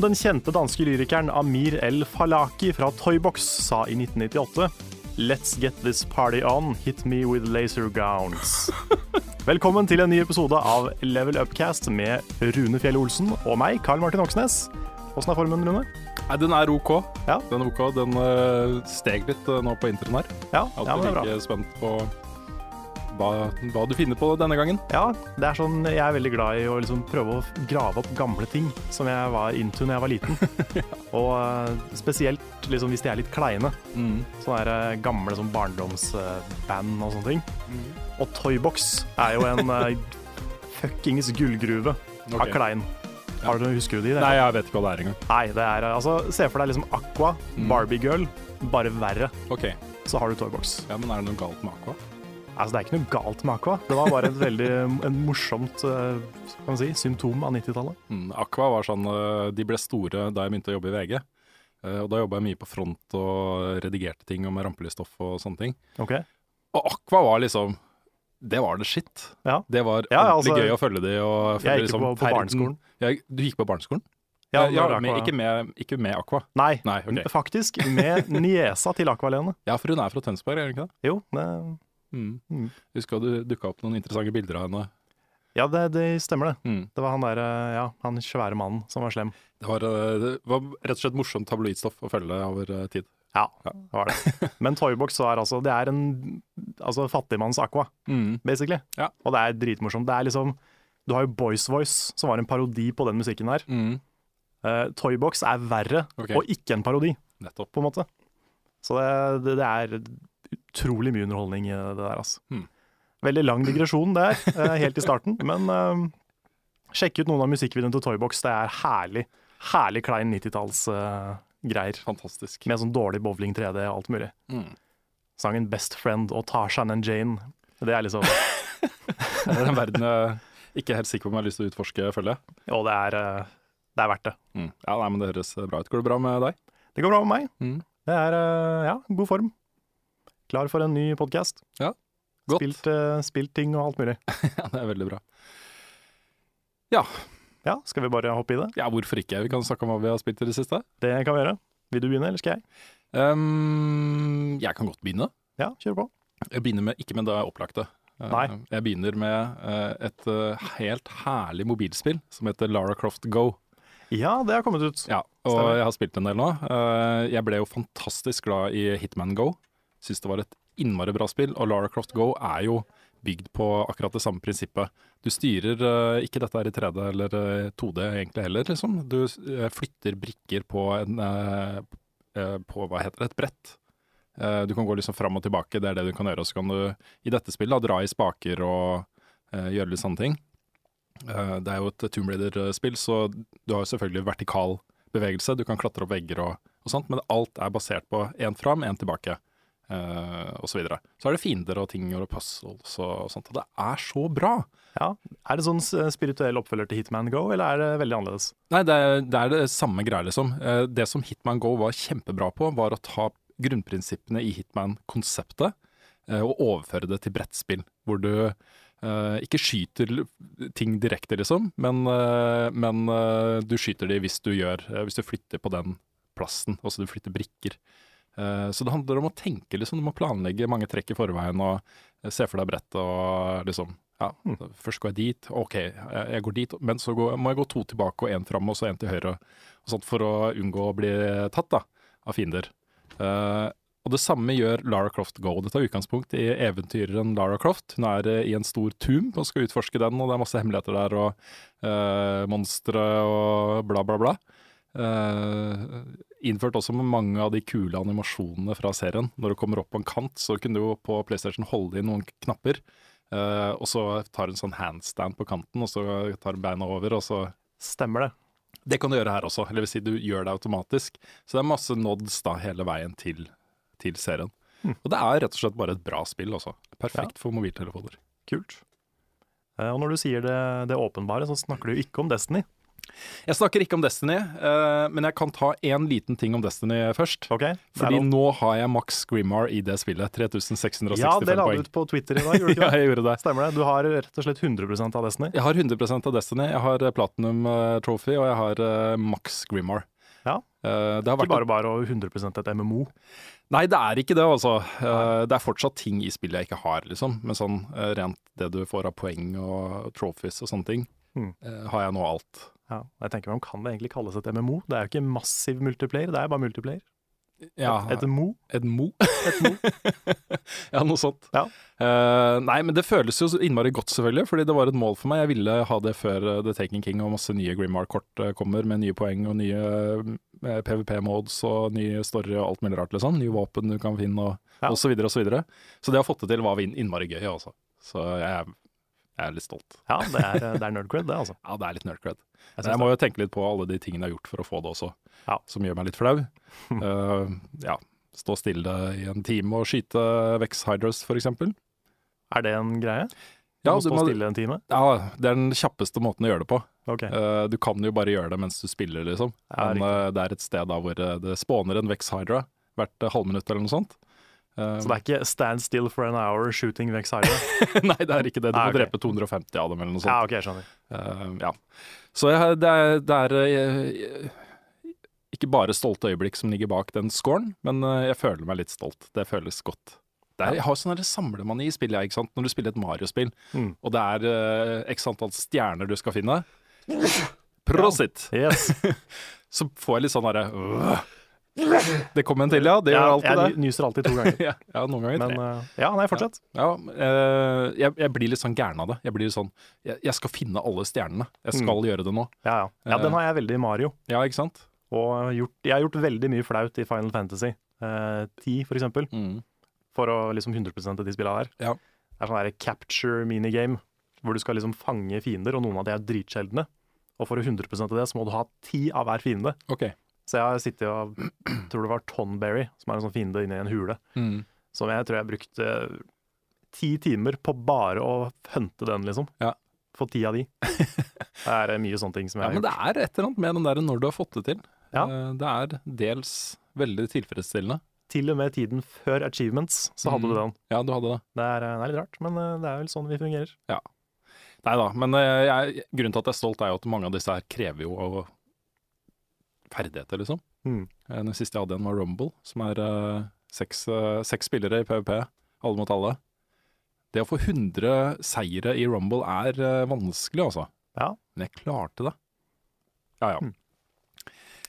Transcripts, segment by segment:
Som den kjente danske lyrikeren Amir El Falaki fra Toybox sa i 1998 Let's get this party on, hit me with laser gowns. Velkommen til en ny episode av Level Upcast med Rune Fjell Olsen og meg, Karl Martin Oksnes. Åssen er formen, Rune? Nei, Den er OK. Ja. Den er ok, den eh, steg litt eh, nå på introen her. Ja, ja Alltid men det er bra. like spent på hva, hva du finner på denne gangen. Ja, det er sånn, Jeg er veldig glad i å liksom prøve å grave opp gamle ting som jeg var into når jeg var liten. Og eh, spesielt liksom, hvis de er litt kleine. Sånne der, eh, gamle sånn barndomsband og sånne ting. Og Toybox er jo en uh, fuckings gullgruve av klein. Har du, husker du de? Det? Nei, jeg vet ikke hva det er engang. Nei, det er eh, altså Se for deg liksom Aqua, Mm. Barbie Girl, bare verre. Okay. Så har du Toybox. Ja, Men er det noe galt med Aqua? Altså, det er ikke noe galt med Aqua. Det var bare et veldig en morsomt eh, si, symptom av 90-tallet. Mm, Aqua var sånn eh, De ble store da jeg begynte å jobbe i VG. Eh, og da jobba jeg mye på front og redigerte ting og med rampelysstoff og sånne ting. Okay. Og Aqua var liksom Det var det shit. Ja. Det var Ja, altså, gøy å følge de og Jeg gikk liksom på, på barneskolen. Jeg, du gikk på barneskolen? Ja, ja, men ikke, med, ikke med Aqua. Nei, Nei, okay. faktisk med niesa til Aqua-Lene. Ja, for hun er fra Tønsberg, er hun ikke det? Jo, det, Mm. Mm. Husker du dukka opp noen interessante bilder av henne. ja, det, det stemmer det. Mm. Det var han der, eh, ja, han svære mannen som var slem. Det, var, eh, det var rett og slett morsomt tabloidstoff å følge over eh, tid. Ja, det var det. Men Toybox er altså Det er en altså fattigmanns Aqua, basically. Ja. Og det er dritmorsomt. Det er liksom Du har jo Boys Voice, som var en parodi på den musikken der. Mm. Uh, Toybox er verre, okay. og ikke en parodi, Nettopp. på en måte. Så det, det, det er utrolig mye underholdning i det der, altså. Hmm. Veldig lang digresjon der, eh, helt i starten, men eh, sjekk ut noen av musikkvideoene til Toybox. Det er herlig, herlig klein 90-tallsgreier. Fantastisk. med sånn dårlig bowling 3D og alt mulig. Mm. Sangen Best Friend og Tarzan and Jane, det er liksom Det er en verden jeg ikke helt sikker på om jeg har lyst til å utforske, føler jeg. Jo, det er, eh, det er verdt det. Mm. Ja, nei, men Det høres bra ut. Går det bra med deg? Det går bra med meg. Mm. Det er eh, ja, god form. Klar for en ny podkast. Ja, godt. Spilt, uh, spilt ting og alt mulig. Ja, det er veldig bra. Ja, Ja, skal vi bare hoppe i det? ja, hvorfor ikke? Vi kan snakke om hva vi har spilt i det siste. Det kan vi gjøre. Vil du begynne, eller skal jeg? Um, jeg kan godt begynne. Ja, kjør på. Jeg begynner med, ikke med det opplagte. Eh, Nei. Jeg begynner med eh, et helt herlig mobilspill som heter Lara Croft Go. Ja, det har kommet ut. Ja, og Stemmer. jeg har spilt en del nå. Jeg ble jo fantastisk glad i Hitman Go. Syns det var et innmari bra spill. Og Lara Croft Go er jo bygd på akkurat det samme prinsippet. Du styrer uh, ikke dette her i 3D eller eh, 2D egentlig heller, liksom. Du uh, flytter brikker på en eh, eh, på hva heter det, et brett. Eh, Du kan gå liksom fram og tilbake, det er det du kan gjøre. Og så kan du i dette spillet da, dra i spaker og eh, gjøre litt sånne ting. Eh, Det er jo et Tomb Raider-spill, så du har jo selvfølgelig vertikal bevegelse. Du kan klatre opp vegger og, og sånt, men alt er basert på én fram, én tilbake, eh, og så videre. Så er det fiender og ting og puzzles og sånt, og det er så bra! Ja. Er det sånn spirituell oppfølger til Hitman Go, eller er det veldig annerledes? Nei, det er det, er det samme greia, liksom. Eh, Det som Hitman Go var kjempebra på, var å ta grunnprinsippene i Hitman-konseptet eh, og overføre det til brettspill, hvor du Uh, ikke skyter ting direkte, liksom, men, uh, men uh, du skyter de hvis du gjør eh, Hvis du flytter på den plassen, altså du flytter brikker. Eh, så det handler om å tenke, liksom. Du må planlegge mange trekk i forveien og eh, se for deg brettet og liksom Ja, Først går jeg dit, OK, jeg, går dit, men så går, må jeg gå to tilbake og én fram og så én til høyre. Og sånt For å unngå å bli tatt da, av fiender. Uh, og det samme gjør Lara Croft Go. Det tar utgangspunkt i eventyreren Lara Croft. Hun er i en stor tomb og skal utforske den, og det er masse hemmeligheter der, og uh, monstre og bla, bla, bla. Uh, innført også med mange av de kule animasjonene fra serien. Når du kommer opp på en kant, så kunne du jo på PlayStation holde inn noen knapper. Uh, og så tar du en sånn handstand på kanten, og så tar du beina over, og så Stemmer det. Det kan du gjøre her også, eller vil si du gjør det automatisk. Så det er masse nods da hele veien til, til serien. Og det er rett og slett bare et bra spill, altså. Perfekt for mobiltelefoner. Kult. Uh, Og når du sier det, det åpenbare, så snakker du ikke om Destiny. Jeg snakker ikke om Destiny, uh, men jeg kan ta én liten ting om Destiny først. Okay, Fordi nå har jeg Max Grimmar i det spillet. 3665 poeng. ja, det la du ut på Twitter i dag, gjorde du ikke Ja, jeg gjorde det. Stemmer det. Du har rett og slett 100 av Destiny. Jeg har 100% av Destiny. Jeg har eh, Platinum eh, Trophy, og jeg har uh, Max Grimmar. Ja. Uh, det har Ikke bare bare og 100 et MMO. Nei, det er ikke det, altså. Uh, det er fortsatt ting i spillet jeg ikke har, liksom. Men sånn rent det du får av poeng og trophies og sånne ting, Mm. har jeg nå alt. Ja, jeg tenker meg om Kan det egentlig kalles et MMO? Det er jo ikke massiv multiplayer, det er bare multiplayer. Ja, Et Mo. et mo. Et Mo. ja, noe sånt. Ja. Uh, nei, men det føles jo innmari godt, selvfølgelig, fordi det var et mål for meg. Jeg ville ha det før eh, The Taking King og masse nye Grimmar-kort eh, kommer, med nye poeng og nye PVP-modes og nye story og alt mulig rart, liksom. Nye våpen du kan finne, og, Ja. og så videre og så videre. Så det å ha fått det til var innmari gøy, altså. Så jeg er, jeg er litt stolt. Ja, det er, det er nerdcred, det, altså. Ja, det er litt nerdcred. Jeg jeg må jo tenke litt på alle de tingene jeg har gjort for å få det også, Ja. som gjør meg litt flau. uh, ja, stå stille i en time og skyte Vex Hydras, eksempel. Er det en greie? Du Ja, må stå må- stille en time? Ja, det er den kjappeste måten å gjøre det på. Okay. Uh, du kan jo bare gjøre det mens du spiller, liksom. Ja, Men uh, det er et sted da hvor det spåner en Vex Hydra hvert halvminutt eller noe sånt. Eh, Så det er ikke 'stand still for an hour shooting Vex Hydra'? Nei, det er ikke det. Du Ah, må drepe 250 av dem eller noe sånt. ja, ok, jeg skjønner. Uh, ja. Så jeg, det er, det er jeg, ikke bare stolte øyeblikk som ligger bak den scoren, men eh, jeg føler meg litt stolt. Det føles godt. Det er, jeg har sånn samlemani i spillet, ikke sant? når du spiller et Mario-spill, Mm. og det er uh, x antall stjerner du skal finne. Prosit! Yes. Så får jeg litt sånn herre. Det kom en til, ja. Det Ja, gjør alltid jeg det. nyser alltid to ganger. Ja, ja, noen ganger Men eh, ja, nei, fortsett. Ja, eh, jeg, jeg blir litt sånn gæren av det. Jeg blir litt sånn Jeg, jeg skal finne alle stjernene. Jeg skal gjøre det nå. Ja, ja. ja, den har jeg veldig i Mario. Ja, ikke sant? Og gjort, jeg har gjort veldig mye flaut i Final Fantasy. 10, for eksempel. Mm. For å liksom 100 av de spillene der. Ja. Det er sånn der capture minigame, hvor du skal liksom fange fiender, og noen av de er dritsjeldne. Og for å 100 av det, så må du ha ti av hver fiende. OK. Så jeg har sittet og tror det var Tonberry, som er en sånn fiende inni en hule, Mm. som jeg tror jeg brukte ti timer på bare å hunte den, liksom. Ja. Få ti av de. Det er eh, mye sånne ting som jeg Ja, jeg men det er et eller annet med den der når du har fått det til. Ja. Eh, Det er dels veldig tilfredsstillende. Til og med tiden før achievements, så hadde Mm. du den. Ja, du hadde det. Det er, eh, det er litt rart, men det er vel sånn vi fungerer. Nei da, men jeg, grunnen til at jeg er stolt, er jo at mange av disse her krever jo ferdigheter, liksom. Mm. Eh, Den siste jeg hadde igjen, var Rumble, som er uh, seks, uh, seks spillere i PVP, alle mot alle. Det å få 100 seire i Rumble er uh, vanskelig, altså. Ja. Men jeg klarte det. Ja ja. Mm.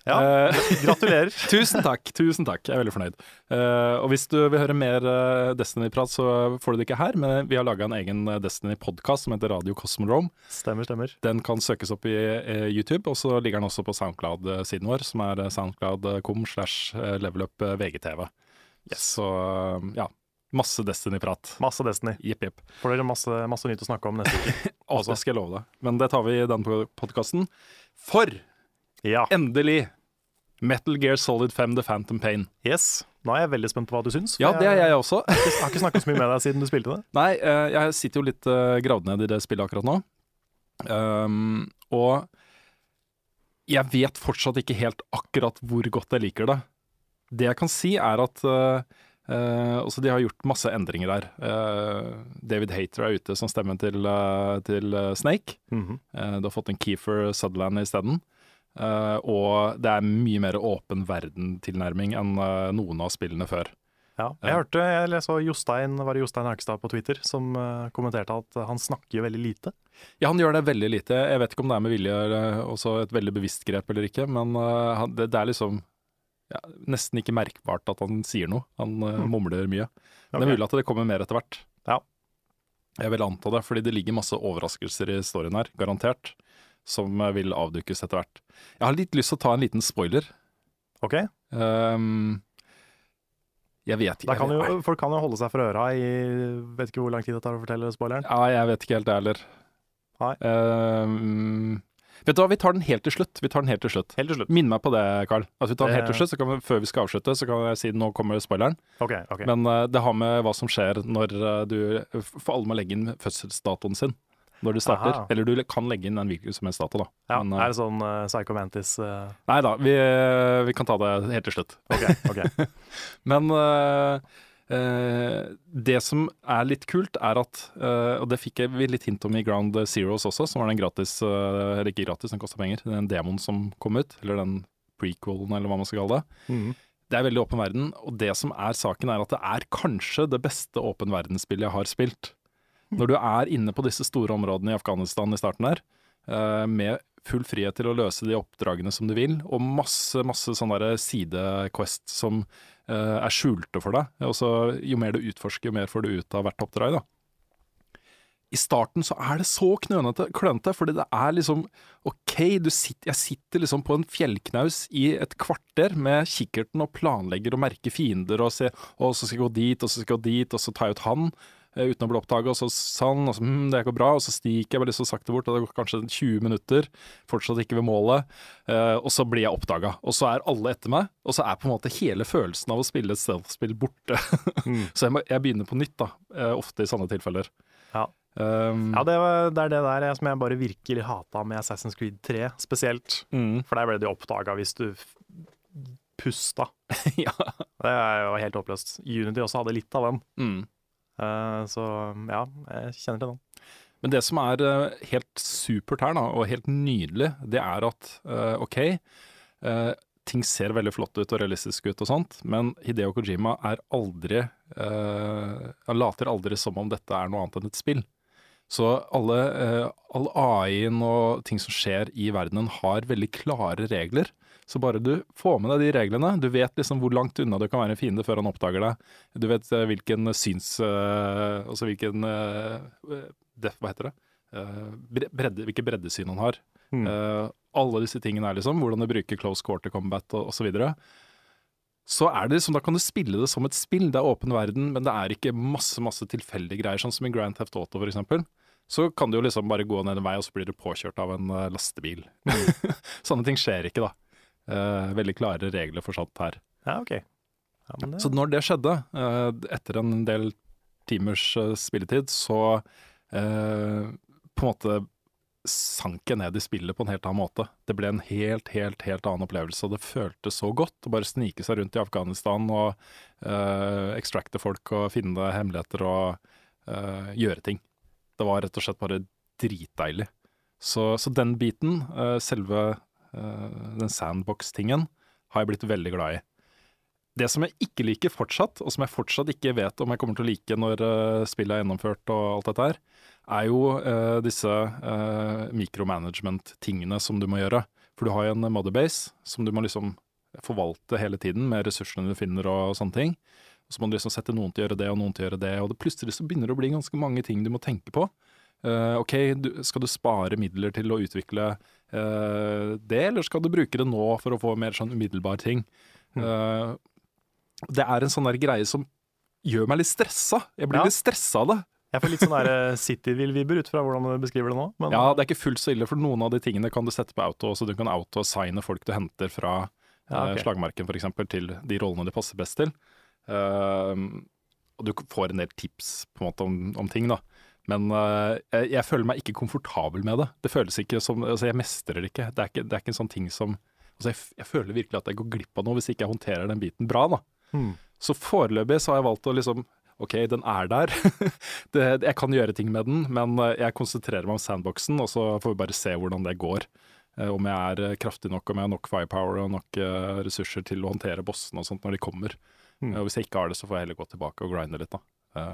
Ja, Eh, gratulerer. tusen takk, tusen takk. Jeg er veldig fornøyd. Uh, og hvis du vil høre mer eh, Destiny-prat, så får du det ikke her, men vi har laga en egen Destiny-podkast som heter Radio Cosmodrome. Stemmer, stemmer. Den kan søkes opp i uh, YouTube, og så ligger den også på Soundcloud-siden vår, som er soundcloud.com slash levelupvgtv levelup VGTV. Så ja, masse Destiny-prat. Masse Destiny. Jipp, jipp. Får dere masse, masse nytt å snakke om neste uke. Også det skal jeg love deg. Men det tar vi i den podkasten. For Ja. endelig Metal Gear Solid 5 The Phantom Pain. Yes. Nå er jeg veldig spent på hva du syns. Ja, det er jeg også. Jeg har ikke snakket så mye med deg siden du spilte det. Nei, eh, jeg sitter jo litt uh, gravd ned i det spillet akkurat nå. Um, og jeg vet fortsatt ikke helt akkurat hvor godt jeg liker det. Det jeg kan si, er at uh, uh, altså de har gjort masse endringer der. Uh, David Hater er ute som stemmen til, uh, til Snake. Mhm. Uh, du har fått en Keefer Sutherland isteden. Uh, og det er mye mer åpen verden-tilnærming enn uh, noen av spillene før. Ja, jeg hørte, jeg så Jostein, var det Jostein Erkestad på Twitter som uh, kommenterte at han snakker veldig lite. Ja, han gjør det veldig lite. Jeg vet ikke om det er med vilje eller også et veldig bevisst grep eller ikke, men han, det, det er liksom ja, nesten ikke merkbart at han sier noe. Han eh, mumler mye. Det er mulig at det kommer mer etter hvert. Ja. Jeg vil anta det, fordi det ligger masse overraskelser i storyen her, garantert, som eh, vil avdukkes etter hvert. Jeg har litt lyst til å ta en liten spoiler. Ok, Um, jeg vet da kan jo, Folk kan jo holde seg for øra i vet ikke hvor lang tid det tar å fortelle spoileren. Ja, jeg vet ikke helt det heller. Nei. Um, vet du hva, vi tar den helt til slutt. Vi tar den helt til slutt. Helt til slutt. Minn meg på det, Carl. At vi tar den helt til slutt, så kan vi, Før vi skal avslutte, så kan jeg si nå kommer spoileren. Okay, okay. Men uh, det har med hva som skjer når uh, du For alle må legge inn fødselsdatoen sin når du starter. Aha. Eller du kan legge inn en hvilken som helst dato, da. ja, Men, eh, er det sånn uh, Psycho Mantis uh... nei da, vi, eh, vi kan ta det helt til slutt. Ok, ok. Men uh, eh, det som er litt kult, er at eh, Og det fikk vi litt hint om i Ground Zeroes også, som var den gratis eh, Eller ikke gratis, den kosta penger. Den demoen som kom ut. Eller den prequelen, eller hva man skal kalle det. Mm. Det er veldig åpen verden, og det som er saken, er at det er kanskje det beste åpen verdensspillet jeg har spilt. Når du er inne på disse store områdene i Afghanistan i starten her, eh, med full frihet til å løse de oppdragene som du vil, og masse masse sånne sidequest som eh, er skjulte for deg. Og jo mer du utforsker, jo mer får du ut av hvert oppdrag. da. I starten så er det så knønete, klønete, fordi det er liksom OK, sitter, jeg sitter liksom på en fjellknaus i et kvarter med kikkerten og planlegger og merker fiender og ser Å, så skal jeg gå dit, og så skal jeg gå dit, og så tar jeg ut han uten å bli oppdaga, og så sa han så hm, det går bra, og så stiker jeg bare så sakte bort, og det går kanskje 20 minutter, fortsatt ikke ved målet, eh, og så blir jeg oppdaga. Og så er alle etter meg, og så er på en måte hele følelsen av å spille et stealth-spill borte. Mm. så jeg, må, jeg begynner på nytt, da, eh, ofte i sånne tilfeller. Ja. Um, Ja, det, det er det der jeg- som jeg bare virkelig hata med Assassin's Creed 3 spesielt. mm, For der ble det oppdaga hvis du pusta. ja. Det var jo helt håpløst. Unity også hadde litt av den. Mm. Eh, så ja, jeg kjenner til den. Men det som er eh, helt supert her, da, og helt nydelig, det er at eh, OK, ting ser veldig flott ut og realistisk ut og sånt, men Hideo Kojima er aldri Han later aldri som om dette er noe annet enn et spill. Så alle, all AI-en og ting som skjer i verdenen har veldig klare regler. Så bare du får med deg de reglene, du vet liksom hvor langt unna du kan være en fiende før han oppdager deg. Du vet eh, hvilken syns... eh, altså hvilken eh, def, Hva heter det? Bredde, hvilke breddesyn han har. Mm. Alle disse tingene er liksom, hvordan du bruker close quarter combat og osv. Så, videre. så er det liksom, da kan du spille det som et spill. Det er åpen verden, men det er ikke masse masse tilfeldige greier, sånn som i Grand Theft Auto eksempel. Så kan du jo liksom bare gå ned en vei, og så blir du påkjørt av en lastebil. Sånne ting skjer ikke, da. Eh, veldig klare regler forsatt her. Ja, OK. Ja, men det, Så når det skjedde, eh, etter en del timers eh, spilletid, så eh, på en måte sank jeg ned i spillet på en helt annen måte. Det ble en helt, helt, helt annen opplevelse, og det føltes så godt å bare snike seg rundt i Afghanistan og eh, extracte folk og finne hemmeligheter og eh, gjøre ting. Det var rett og slett bare dritdeilig. Så, så den biten, eh, selve den sandbox-tingen, har jeg blitt veldig glad i. Det som jeg ikke liker fortsatt, og som jeg fortsatt ikke vet om jeg kommer til å like når uh, spillet er gjennomført og alt dette her, er jo eh, disse eh, micromanagement-tingene som du må gjøre. For du har jo en motherbase som du må liksom forvalte hele tiden med ressursene du finner og sånne ting. Og så må du liksom sette noen til å gjøre det og noen til å gjøre det, og det plutselig så begynner det å bli ganske mange ting du må tenke på. Uh, ok, du, skal du spare midler til å utvikle eh, det, eller skal du bruke det nå for å få mer sånn umiddelbar ting? Eh, det er en sånn der greie som gjør meg litt stressa. Jeg blir Ja. litt stressa av det. jeg får litt sånn der City-vibber ut fra hvordan du beskriver det nå. Men Ja, det er ikke fullt så ille, for noen av de tingene kan du sette på auto, så du kan auto-assigne folk du henter fra Ja, okay. ok. slagmarken f.eks. til de rollene de passer best til. Uh, og du får en del tips på en måte om, om ting, da. Men eh, jeg, føler meg ikke komfortabel med det. Det føles ikke som Altså, jeg mestrer det ikke. Det er ikke, det er ikke en sånn ting som Altså, jeg, jeg føler virkelig at jeg går glipp av noe hvis ikke jeg håndterer den biten bra, da. Hmm. Så foreløpig så har jeg valgt å liksom OK, den er der. det, jeg kan gjøre ting med den, men eh, jeg konsentrerer meg om sandboxen, og så får vi bare se hvordan det går. Eh, Om jeg er kraftig nok, om jeg har nok firepower og nok ressurser til å håndtere bossene og sånt når de kommer. Mm. Og hvis jeg ikke har det, så får jeg heller gå tilbake og grinde litt, da.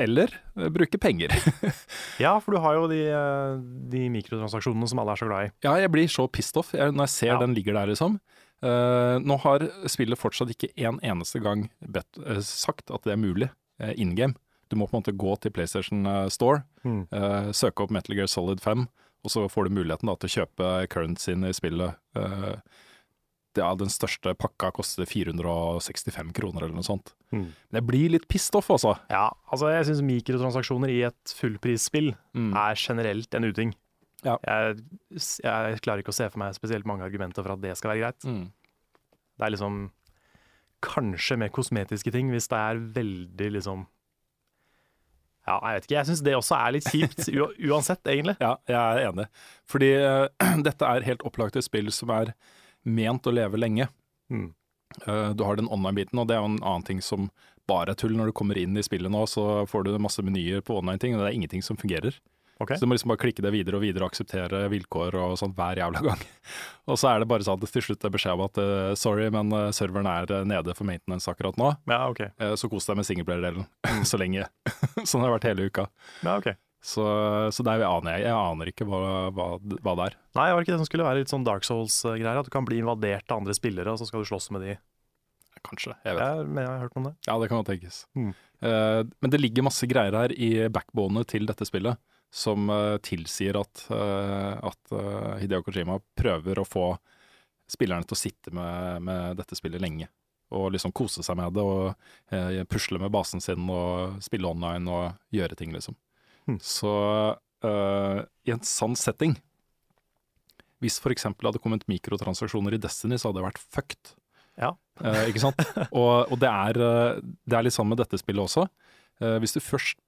Eller eh, bruke penger. Ja, for du har jo de, eh, de mikrotransaksjonene som alle er så glad i. ja, jeg blir så pissed off når jeg ser Ja. den ligger der, liksom. Uh, nå har spillet fortsatt ikke en eneste gang bet, uh, sagt at det er mulig uh, in game. Du må på en måte gå til PlayStation Store, Mm. søke opp Metal Gear Solid 5, og så får du muligheten da, til å kjøpe currencyen i spillet. Det, ja, den største pakka koster 465 kroner eller noe sånt. Mm. Men jeg blir litt pissed off, altså. Ja, altså jeg syns mikrotransaksjoner i et fullprisspill Mm. er generelt en uting. Ja. Jeg, jeg klarer ikke å se for meg spesielt mange argumenter for at det skal være greit. Mm. Det er liksom kanskje med kosmetiske ting, hvis det er veldig liksom Ja, jeg vet ikke. Jeg syns det også er litt kjipt, uansett, egentlig. Ja, jeg er enig. Fordi uh, dette er helt opplagt et spill som er ment å leve lenge. Mm. Eh, du har den online-biten, og det er jo en annen ting som bare er tull. Når du kommer inn i spillet nå, så får du masse menyer på online-ting, og det er ingenting som fungerer. Okay. Så du må liksom bare klikke det videre og videre og akseptere vilkår og sånn hver jævla gang. Og så er det bare sånn at til slutt er beskjed om at uh, sorry, men uh, serveren er nede for maintenance akkurat nå. Ja, OK. uh, så kos deg med singleplayer-delen så lenge. sånn har det vært hele uka. Ja, ok. Så, så der aner jeg. Jeg aner ikke hva, hva, hva det er. Nei, var det ikke det som skulle være litt sånn Dark Souls-greier? At du kan bli invadert av andre spillere, og så skal du slåss med de? Kanskje. Jeg vet ikke. Jeg, jeg har hørt om det. Ja, det kan godt tenkes. Mm. Uh, men det ligger masse greier her i backbonet til dette spillet som uh, tilsier at, uh, at Hideo Kojima prøver å få spillerne til å sitte med, med dette spillet lenge. Og liksom kose seg med det og pusle med basen sin og spille online og gjøre ting, liksom. Mm. Så uh, i en sann setting Hvis eksempel det hadde kommet mikrotransaksjoner i Destiny, så hadde det vært fucked. Ja. Uh, ikke sant? og, og det, er, eh, det er litt sånn med dette spillet også. Uh, hvis du først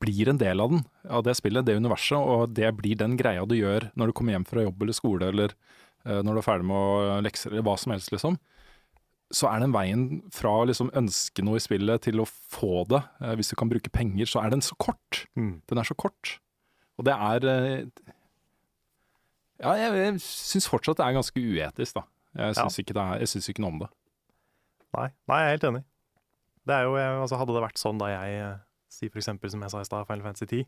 blir en del av den, av det spillet, det universet, og det blir den greia du gjør når du kommer hjem fra jobb eller skole, eller når du er ferdig med å lekser, eller hva som helst, liksom, så er den veien fra å liksom ønske noe i spillet til å få det, eh, hvis du kan bruke penger, så er den så kort. Mm. Den er så kort. Og det er eh, Ja, jeg, jeg syns fortsatt det er ganske uetisk, da. Jeg syns ikke, det er- jeg syns ikke noe om det. Nei, nei, jeg er helt enig. Det er jo, jeg, altså Hadde det vært sånn da jeg si eksempel, som jeg sa i stad, Final Fantasy 10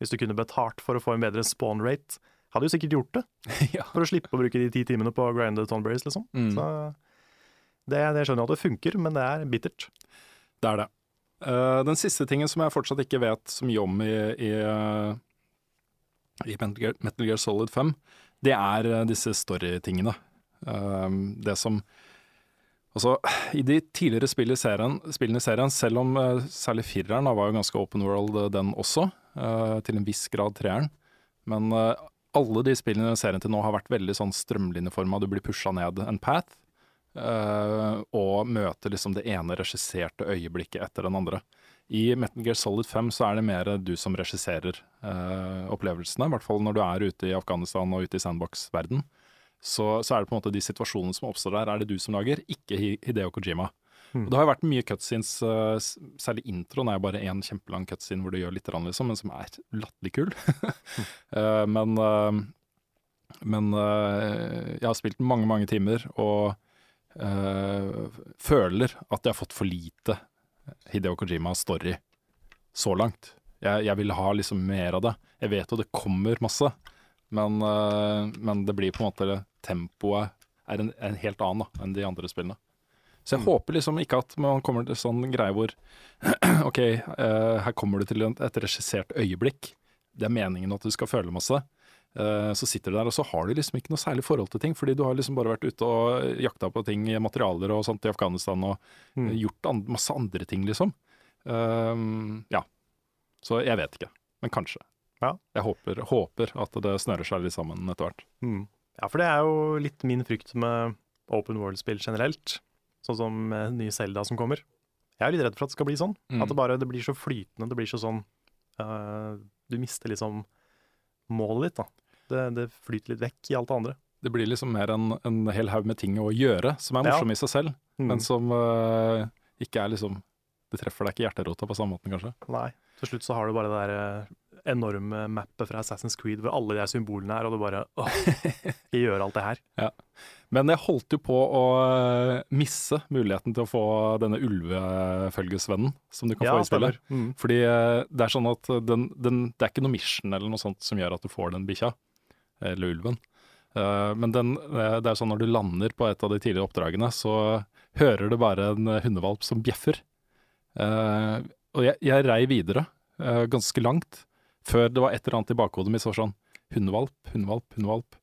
Hvis du kunne betalt for å få en bedre spawn rate, hadde du sikkert gjort det. ja. For å slippe å bruke de ti timene på å grinde Tonberries, liksom. Mm. Så det, det skjønner jeg at det funker, men det er bittert. Det er det. Uh, den siste tingen som jeg fortsatt ikke vet så mye om i, i, eh, i Metal, Gear, Solid 5, det er eh, disse story-tingene. Eh, det som Altså, i de tidligere spill i serien, spillene i serien, selv om uh, særlig fireren da, var jo ganske open world, den også, til en viss grad treeren, men alle de spillene i serien til nå har vært veldig sånn strømlinjeforma. Du blir pusha ned en path, eh, og møter liksom det ene regisserte øyeblikket etter den andre. I Metal Gear Solid 5 så er det mer du som regisserer uh, opplevelsene, i hvert fall når du er ute i Afghanistan og ute i sandbox-verden. Så, så er det på en måte de situasjonene som oppstår der, er det du som lager, ikke Hideo Kojima. Mm. Og det har jo vært mye cutscenes, uh, særlig introen er bare én kjempelang cutscene hvor du gjør litt, rann, liksom, men som er latterlig kul. Eh, men men jeg har spilt mange, mange timer og føler at jeg har fått for lite Hideo Kojima-story så langt. Jeg, jeg vil ha liksom mer av det. Jeg vet jo det kommer masse, men, eh, men det blir på en måte Tempoet er en, en helt annen da, enn de andre spillene. Så jeg Mm. håper liksom ikke at man kommer til sånn greie hvor OK, uh, her kommer du til et regissert øyeblikk. Det er meningen at du skal føle masse. Eh, så sitter du der, og så har du liksom ikke noe særlig forhold til ting, fordi du har liksom bare vært ute og jakta på ting, materialer og sånt i Afghanistan, og Mm. eh, gjort an masse andre ting, liksom. Um, ja. Så jeg vet ikke, men kanskje. Ja. Jeg håper, håper at det snører seg litt sammen etter hvert. Mm. Ja, for det er jo litt min frykt med open world-spill generelt. Sånn som nye Zelda som kommer. Jeg er litt redd for at det skal bli sånn. Mm. At det bare det blir så flytende. Det blir så sånn uh, Du mister liksom målet ditt, da. Det, det flyter litt vekk i alt det andre. Det blir liksom mer en, en hel haug med ting å gjøre, som er Ja. i seg selv, Mm. men som uh, ikke er liksom Det treffer deg ikke i hjerterota på samme måten, kanskje. Nei. Til slutt så har du bare det der enorme mappet fra Assassin's Creed hvor alle de symbolene er, og du bare åh, jeg gjør alt det her. Men jeg holdt jo på å eh, misse muligheten til å få denne ulvefølgesvennen som du kan Ja, få i spillet. Mm. Fordi eh, det er sånn at den, den, det er ikke noe mission eller noe sånt som gjør at du får den bikkja, eller ulven. Eh, men den, det er sånn når du lander på et av de tidligere oppdragene, så hører du bare en hundevalp som bjeffer. Og jeg, jeg rei videre ganske langt, før det var et eller annet i bakhodet mitt som var sånn hundevalp, hundevalp, hundevalp.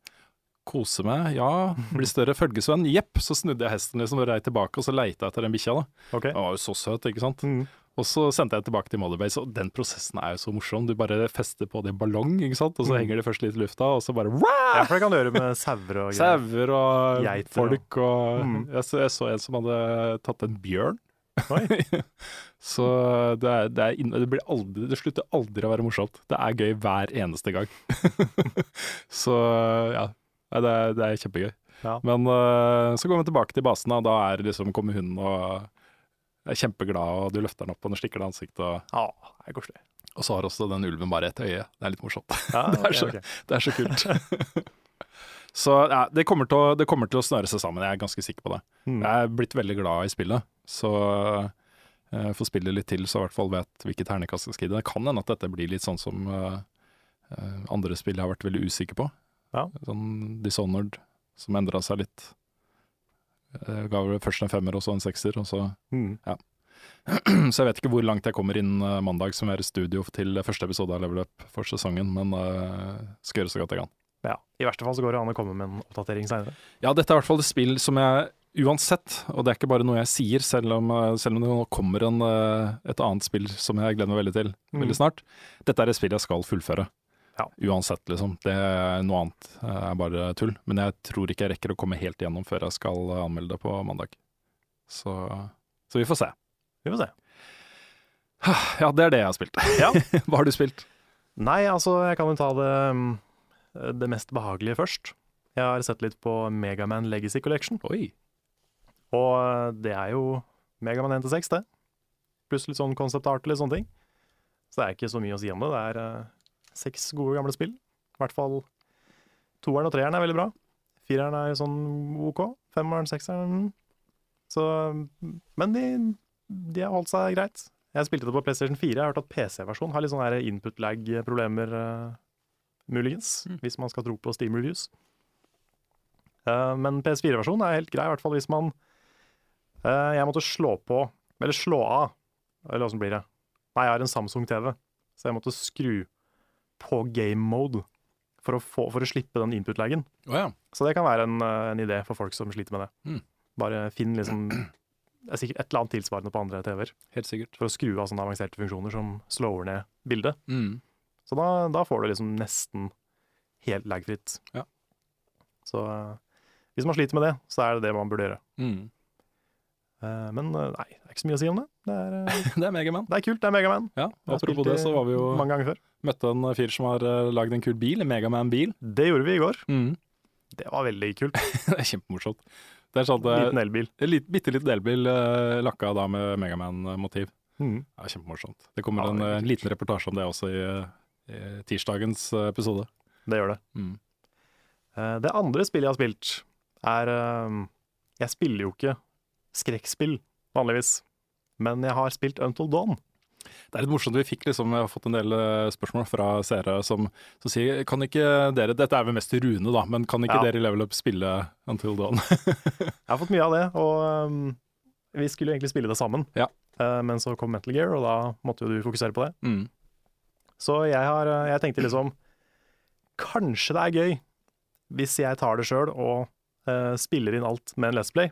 Kose meg, ja. Bli større følgesvenn. Jepp. Så snudde jeg hesten liksom og rei tilbake, og så leita jeg etter den bikkja. da. Ok. Den var jo så søt, ikke sant. Mm. Og så sendte jeg tilbake til Motherbase, og den prosessen er jo så morsom. Du bare fester på det i ballong, ikke sant? og så Mm. henger det først litt i lufta, og så bare Ja, for det kan du gjøre med sauer og greier. Sauer og Geiter og- folk og Mm. jeg, så, jeg så en som hadde tatt en bjørn. Så det, er, det, er, det, blir aldri, det slutter aldri å være morsomt. Det er gøy hver eneste gang. så ja, det er, det er kjempegøy. Ja. Men uh, så går vi tilbake til basen, og da er liksom kommer hunden og er kjempeglad, og du løfter den opp, og den stikker deg i ansiktet. Og, Ja, det er koselig. og så har også den ulven bare ett øye. Det er litt morsomt. Ja, Det er så- okay. Det er så kult. så ja, det kommer, til å, det kommer til å snøre seg sammen, jeg er ganske sikker på det. Mm. Jeg er blitt veldig glad i spillet, så uh, får spille litt til, så i hvert fall vet hvilket ternekast jeg skal gi det. Det kan hende at dette blir litt sånn som eh, eh, andre spill jeg har vært veldig usikker på. Ja. Sånn Dishonored, som endra seg litt. Jeg ga vel først en femmer og så en sekser, og så Mm. Så jeg vet ikke hvor langt jeg kommer inn eh, mandag, som er studio til første episode av Level Up for sesongen, men uh, skal gjøre så godt jeg kan. Ja. I verste fall så går det an å komme med en oppdatering seinere. Ja, dette er i hvert fall et spill som jeg uansett, og det er ikke bare noe jeg sier, selv om, eh, selv om det nå kommer en, eh, et annet spill som jeg gleder meg veldig til Mm. veldig snart. Dette er et spill jeg skal fullføre. Ja. Uansett, liksom. Det er noe annet det er bare tull. Men jeg tror ikke jeg rekker å komme helt igjennom før jeg skal eh, anmelde det på mandag. Så, så vi får se. Vi får se. Ja, det er det jeg har spilt. Ja. Hva har du spilt? Nei, altså, jeg kan jo ta det, mm, det mest behagelige først. Jeg har sett litt på Megaman Legacy Collection, Oi. Og eh, det er jo Megaman 1 til 6, det. Pluss litt sånn concept art litt sånne ting. Så det er ikke så mye å si om det. Det er eh, seks gode, gamle spill. I hvert fall toeren og treeren er veldig bra. Fireren er sånn OK. Femmeren, sekseren mm. Så Men de, de har holdt seg greit. Jeg spilte det på PlayStation 4. Jeg har hørt at PC-versjonen har litt sånne input lag-problemer, uh, muligens, Mm. hvis man skal tro på Steam Reviews. Uh, men PS4-versjonen er helt grei, i hvert fall hvis man eh, Jeg måtte slå på, eller slå av, eller åssen blir det? Nei, jeg har en Samsung-TV, så jeg måtte skru på game mode for å, få, for å slippe den input-lagen. Oh, ja. Så det kan være en, eh, en idé for folk som sliter med det. Mm. Bare finn liksom Det er sikkert et eller annet tilsvarende på andre TV-er Helt sikkert. for å skru av sånne avanserte funksjoner som slower ned bildet. Mm. Så da, da får du liksom nesten helt lagfritt. Ja. Så eh, hvis man sliter med det, så er det det man burde gjøre. Mm. Eh, men eh, nei, det er ikke så mye å si om det. Det er, eh, Det er Megaman. det er kult, det er Megaman. Ja, apropos det, så var vi jo mange ganger før. møtte en fyr som har lagd en kul bil, en Megaman-bil. Det gjorde vi i går. Mm. Det var veldig kult. det er kjempemorsomt. Det er sånn at Liten elbil. En lit, bitte liten elbil lakka da med Megaman-motiv. Mm. Ja, kjempemorsomt. Det kommer Ja, en det er kult. liten reportasje om det også i, i tirsdagens episode. Det gjør det. Mm. Det andre spillet jeg har spilt, er Jeg spiller jo ikke skrekkspill vanligvis, men jeg har spilt Until Dawn. Det er litt morsomt, vi fikk liksom, jeg har fått en del uh, spørsmål fra seere som, som sier Kan ikke dere, dette er vel mest Rune da, men kan ikke Ja. dere i Level Up spille Until Dawn? Jeg har fått mye av det, og um, vi skulle egentlig spille det sammen. Ja. Uh, men så kom Metal Gear, og da måtte jo du fokusere på det. mm. Så jeg, har, eh, jeg tenkte liksom Kanskje det er gøy hvis jeg tar det sjøl og uh, spiller inn alt med en Let's Play.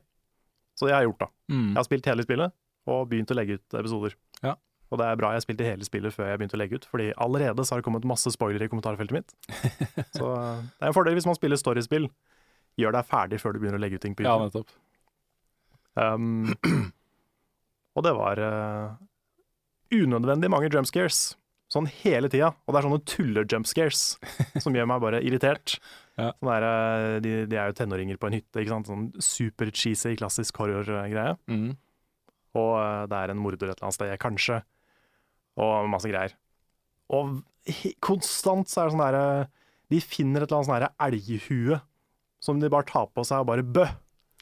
Så det har jeg gjort, da. Mm. Jeg har spilt hele spillet og begynt å legge ut episoder. Ja. Og det er bra jeg spilte hele spillet før jeg begynte å legge ut, fordi allerede så har det kommet masse spoilere i kommentarfeltet mitt. så eh, det er en fordel hvis man spiller storiespill. Gjør deg ferdig før du begynner å legge ut ting på Ja, YouTube. nettopp. Um, og det var uh, unødvendig mange jump scares. Sånn hele tida. Og det er sånne tulle-jump scares som gjør meg bare irritert. Ja. Der, eh, de, de er jo tenåringer på en hytte, ikke sant. Sånn super cheesy, klassisk horror-greie. Mm. Og eh, det er en morder et eller annet sted, kanskje. Og masse greier. Og konstant så er det sånn derre De finner et eller annet sånn derre elghue som de bare tar på seg og bare bø.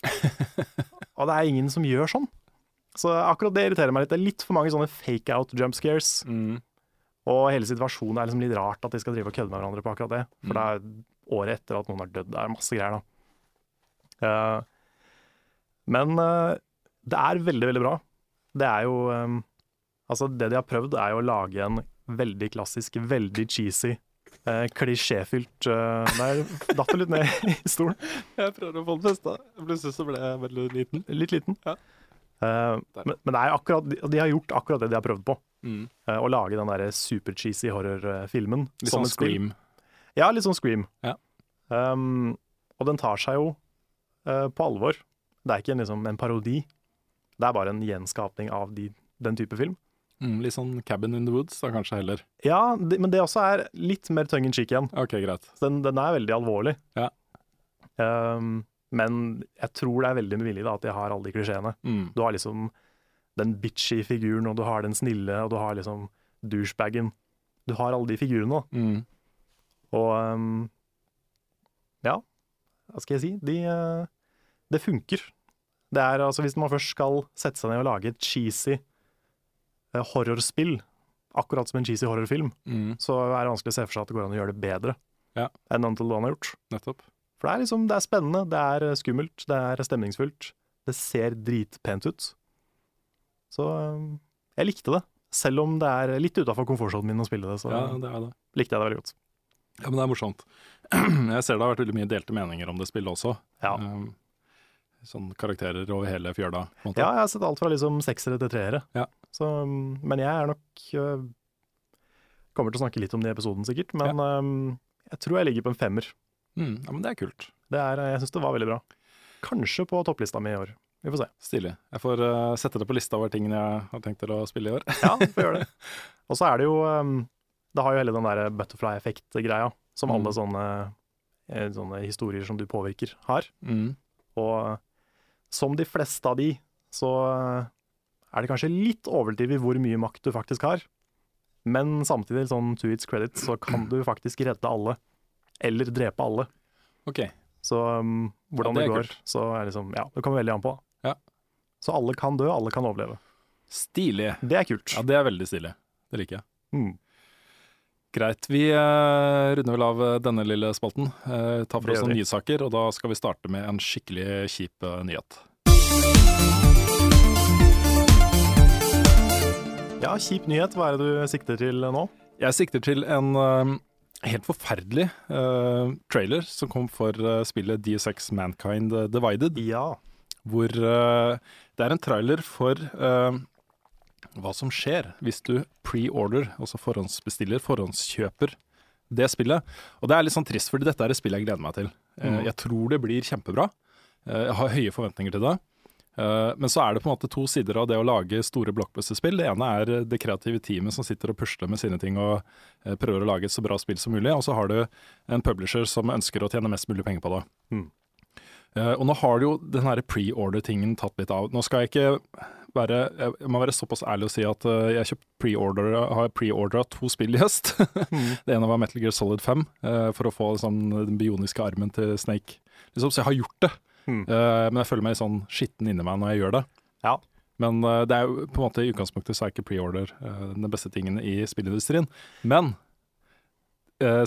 og det er ingen som gjør sånn. Så akkurat det irriterer meg litt. Det er litt for mange sånne fake out jump scares. Mm. Og hele situasjonen er liksom litt rart at de skal drive og kødde med hverandre på akkurat det. For det er året etter at noen har dødd. Det er masse greier, da. Eh, men eh, det er veldig, veldig bra. Det er jo eh, Altså, det de har prøvd, er jo å lage en veldig klassisk, veldig cheesy, Eh, klisjéfylt eh, Der datt du litt ned i stolen. Jeg prøver å få den festa. Plutselig så ble jeg veldig liten. Litt liten. Ja. Eh, men, men det er akkurat, de- de har gjort akkurat det de har prøvd på. Mm. eh, å lage den der super-cheesy horrorfilmen. Litt sånn. Scream. Ja, litt sånn Scream. Ja. Um, og den tar seg jo uh, på alvor. Det er ikke en, liksom, en parodi. Det er bare en gjenskapning av de, den type film. Mm, litt sånn Cabin in the Woods, da kanskje heller. Ja, det, men det også er litt mer tongue in cheek igjen. Ok, greit. Den, den er veldig alvorlig. Ja. Um, men jeg tror det er veldig med vilje da, at de har alle de klisjeene. Mm. Du har liksom den bitchy figuren, og du har den snille, og du har liksom douchebagen. Du har alle de figurene, da. Mm. Og um, ja, hva skal jeg si? De, eh, det funker. Det er altså Hvis man først skal sette seg ned og lage et cheesy eh, horrorspill, akkurat som en cheesy horrorfilm, Mm. så er det vanskelig å se for seg at det går an å gjøre det bedre Ja. enn Until Dawn har gjort. Nettopp. For det er liksom, det er spennende, det er eh, skummelt, det er stemningsfullt. Det ser dritpent ut. Så um, jeg likte det. Selv om det er litt utafor komfortsonen min å spille det, så Ja, det er det. likte jeg det veldig godt. Ja, men det er morsomt. Jeg ser det har vært veldig mye delte meninger om det spillet også. Ja. Um, sånn karakterer over hele fjøla. Ja, jeg har sett alt fra liksom seksere til treere. Ja. Så, um, men jeg er nok øh, Kommer til å snakke litt om det i episoden, sikkert. Men ja. jeg tror jeg ligger på en femmer. Mm, ja, men det er kult. Det er, jeg syns det var veldig bra. Kanskje på topplista mi i år. Vi får se. Stilig. Jeg får uh, sette det på lista over tingene jeg har tenkt til å spille i år. Ja, får gjøre det. Og så er det jo um, Det har jo hele den der butterfly-effekt-greia som Mm. alle sånne, eh, sånne historier som du påvirker, har. Mm. Og som de fleste av de, så er det kanskje litt overdrevet hvor mye makt du faktisk har. Men samtidig, sånn to its credit, så kan du faktisk redde alle. Eller drepe alle. OK. Så um, hvordan Ja, det det, går, går, så er liksom Ja, det kommer veldig an på. Ja. Så alle kan dø, alle kan overleve. Stilig. Det er kult. Ja, det er veldig stilig. Det liker jeg. Mm. Greit. Vi eh, runder vel av eh, denne lille spalten. Eh, tar for oss noen nyhetssaker, og da skal vi starte med en skikkelig kjip nyhet. Ja, kjip nyhet. Hva er det du sikter til nå? Jeg sikter til en helt forferdelig uh, trailer som kom for uh, spillet DSX Mankind Divided. Ja. hvor uh, det er en trailer for hva som skjer hvis du pre-order, altså forhåndsbestiller, forhåndskjøper det spillet. Og det er litt sånn trist, fordi dette er et spill jeg gleder meg til. Eh, Mm. Jeg tror det blir kjempebra. Eh, jeg har høye forventninger til det. Eh, men så er det på en måte to sider av det å lage store blockbuster-spill. Det ene er det kreative teamet som sitter og pusler med sine ting og prøver å lage et så bra spill som mulig. Og så har du en publisher som ønsker å tjene mest mulig penger på det. Mm. Eh, og nå har jo den her pre-order-tingen tatt litt av. Nå skal jeg ikke være Jeg må være såpass ærlig og si at eh, jeg pre-order, har pre-ordra to spill i høst. Mm. det ene var Metal Gear Solid 5, eh, for å få liksom, den bioniske armen til Snake. Liksom, så jeg har gjort det. Mm. Men jeg føler meg sånn skitten inni meg når jeg gjør det. Ja. Men det er jo på en måte i utgangspunktet så er ikke pre-order den beste tingen i spillindustrien. Men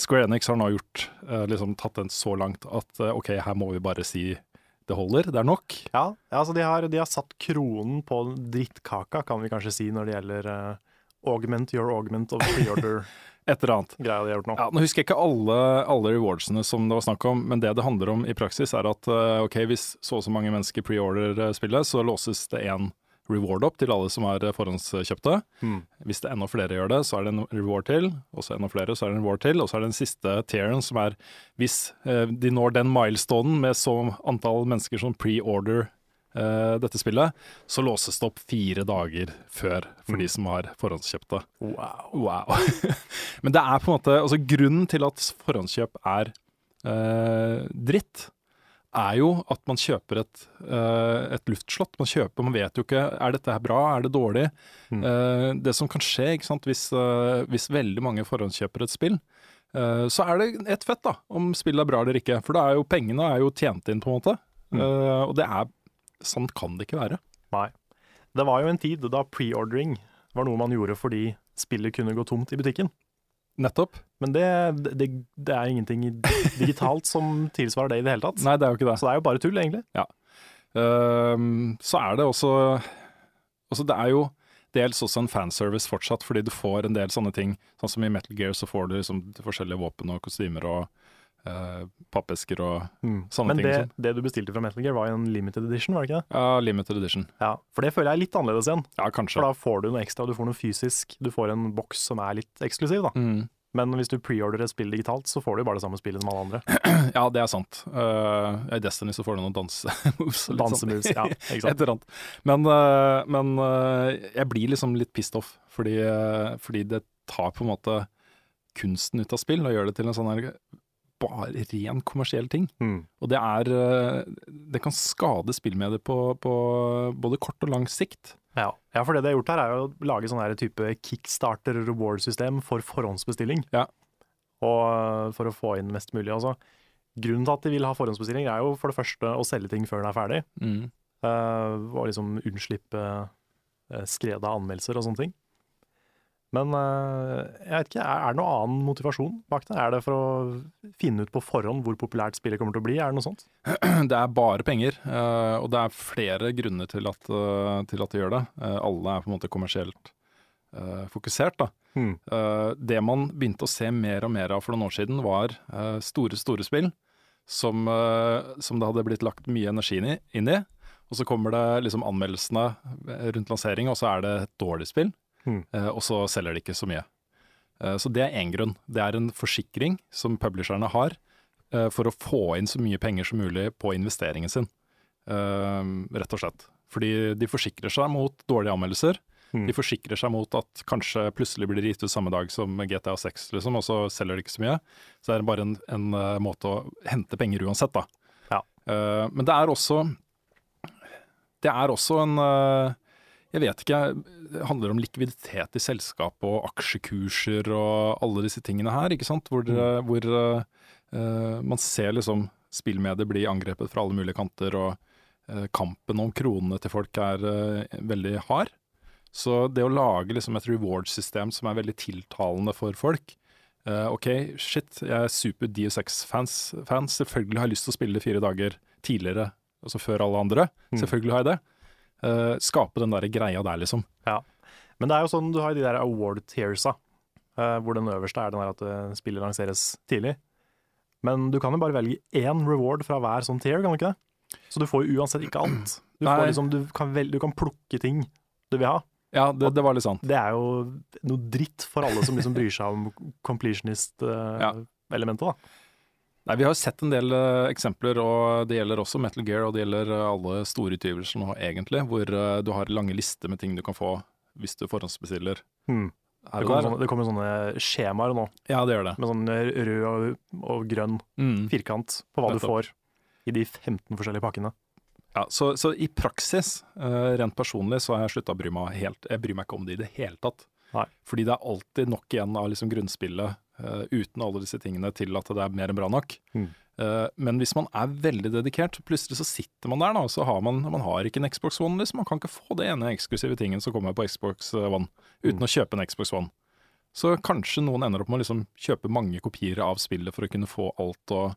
Square Enix har nå gjort eh, liksom tatt den så langt at eh, OK, her må vi bare si det holder, det er nok. Ja, ja, altså de har, de har satt kronen på drittkaka, kan vi kanskje si, når det gjelder uh, augment your augment of pre-order-greia Et eller annet. de har gjort nå. Ja, nå husker jeg ikke alle, alle rewardsene som det var snakk om, men det det handler om i praksis er at uh, ok, hvis så og så mange mennesker pre-order eh, spillet, så låses det én reward opp til alle som er eh, forhåndskjøpte. Mm. Hvis det er enda flere gjør det, så er det en reward til, og så enda flere, så er det en reward til, og så er det den siste tieren som er hvis eh, de når den milestonen med så antall mennesker som pre-order eh, dette spillet, så låses det opp fire dager før for de som har forhåndskjøpt det. Wow. Wow. Men det er på en måte Altså, grunnen til at forhåndskjøp er eh, dritt, er jo at man kjøper et, eh, et luftslott. Man kjøper, man vet jo ikke er dette her bra, er det dårlig. Mm. Eh, det som kan skje sant, hvis, eh, hvis veldig mange forhåndskjøper et spill, så er det ett fett da, om spillet er bra eller ikke. For da er jo pengene er jo tjent inn, på en måte. Mm. Og det er Sånn kan det ikke være. Nei. Det var jo en tid da pre-ordering var noe man gjorde fordi spillet kunne gå tomt i butikken. Nettopp. Men det, det, det er ingenting digitalt som tilsvarer det i det hele tatt. Nei, det er jo ikke det. Så det er jo bare tull, egentlig. Ehm, så er det også Altså, det er jo dels også en fanservice fortsatt, fordi du får en del sånne ting. Sånn som i Metal Gear så får du liksom forskjellige våpen og kostymer og eh, pappesker og Sånne Men ting det, det du bestilte fra Metal Gear var en limited edition, var det ikke det? ja, limited edition. Ja, For det føler jeg er litt annerledes igjen. Ja, kanskje. For da får du noe ekstra, du får noe fysisk. Du får en boks som er litt eksklusiv, da. Mm. Men hvis du preorderer et spill digitalt, så får du jo bare det samme spillet som alle andre. Ja, det er sant. Uh, I Destiny så får du noen dansemoves. sånn. Dansemus, ja, ikke sant. Men, uh, men uh, jeg blir liksom litt pissed off, fordi, fordi det tar på en måte kunsten ut av spill og gjør det til en sånn her bare ren kommersiell ting. Mm. Og det er eh, Det kan skade spillmediet på, på både kort og lang sikt. Ja. ja, for det de har gjort her, er jo å lage sånn type kickstarter reward-system for forhåndsbestilling. Ja. Og øh, for å få inn mest mulig. Altså, grunnen til at de vil ha forhåndsbestilling, er jo for det første å selge ting før den er ferdig. Mm. Uh, og liksom unnslippe uh, skred av anmeldelser og sånne ting. Men øh, jeg vet ikke, er, det noe annen motivasjon bak det? Er det for å finne ut på forhånd hvor populært spillet kommer til å bli? Er det noe sånt? Det er bare penger, eh, og det er flere grunner til at, eh, til at de gjør det. Eh, alle er på en måte kommersielt eh, fokusert. da. Hmm. Eh, det man begynte å se mer og mer av for noen år siden, var eh, store, store spill som, eh, som det hadde blitt lagt mye energi inn i. Og så kommer det liksom anmeldelsene rundt lansering, og så er det et dårlig spill. Hmm. Eh, og så selger de ikke så mye. Eh, så det er én grunn. Det er en forsikring som publisherne har eh, for å få inn så mye penger som mulig på investeringen sin, rett og slett. Fordi de forsikrer seg mot dårlige anmeldelser. Mm. De forsikrer seg mot at kanskje plutselig blir det gitt ut samme dag som GTA 6, liksom, og så selger de ikke så mye. Så det er bare en, en uh, måte å hente penger uansett, da. Ja. Uh, men det er også Det er også en eh, Jeg vet ikke, det handler om likviditet i selskapet og aksjekurser og alle disse tingene her, ikke sant. Hvor, mm. hvor uh, man ser liksom spillmedier bli angrepet fra alle mulige kanter, og uh, kampen om kronene til folk er uh, veldig hard. Så det å lage liksom et reward-system som er veldig tiltalende for folk eh, OK, shit, jeg er super DSX-fans. Fans. Selvfølgelig har jeg lyst til å spille fire dager tidligere, altså før alle andre. Mm. Selvfølgelig har jeg det. Eh, skape den der greia der, liksom. Ja. Men det er jo sånn, du har de der award tiersa, uh, hvor den øverste er den der at eh, spillet lanseres tidlig. Men du kan jo bare velge én reward fra hver sånn tier, kan du ikke det? Så du får jo uansett ikke alt. Du, får liksom, du, kan, vel, du kan plukke ting du vil ha. Ja, det, det var litt sant. Det er jo noe dritt for alle som liksom bryr seg om completionist-elementet, da. Nei, Vi har sett en del uh, eksempler, og det gjelder også Metal Gear, og det gjelder uh, alle store utgivelser nå egentlig, hvor uh, du har lange lister med ting du kan få hvis du forhåndsbestiller. Hmm. Det kommer, sånne, det kommer sånne skjemaer nå, Ja, det gjør det. med sånn rød og, og grønn Mm. firkant på hva du får i de 15 forskjellige pakkene. Ja, så, så i praksis, rent personlig, så har jeg slutta å bry meg helt. Jeg bryr meg ikke om det i det hele tatt. Nei. Fordi det er alltid nok igjen av liksom grunnspillet, uten alle disse tingene, til at det er mer enn bra nok. Mm. Eh, men hvis man er veldig dedikert, plutselig så sitter man der, da, og så har man, man har ikke en Xbox One. Liksom. Man kan ikke få det ene eksklusive tingen som kommer på Xbox One, uten Mm. å kjøpe en Xbox One. Så kanskje noen ender opp med å liksom kjøpe mange kopier av spillet for å kunne få alt. Og,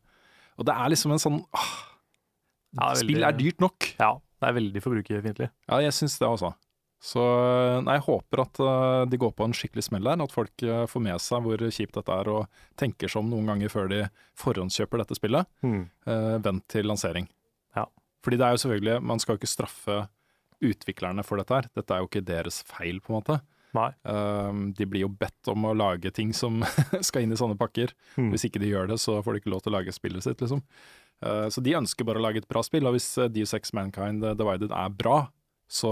og det er liksom en sånn ah, Ja, veldig- Spill er dyrt nok. Ja, det er veldig forbrukerfiendtlig. Ja, jeg syns det, altså. Så nei, jeg håper at eh, de går på en skikkelig smell der. At folk eh, får med seg hvor kjipt dette er, og tenker seg om noen ganger før de forhåndskjøper dette spillet. Eh, vent til lansering. Ja. Fordi det er jo selvfølgelig Man skal jo ikke straffe utviklerne for dette her. Dette er jo ikke deres feil, på en måte. Eh, de blir jo bedt om å lage ting som skal inn i sånne pakker. Mm. Hvis ikke de gjør det, så får de ikke lov til å lage spillet sitt, liksom. Eh, så de ønsker bare å lage et bra spill, og hvis Deus Ex Mankind eh, Divided er bra, så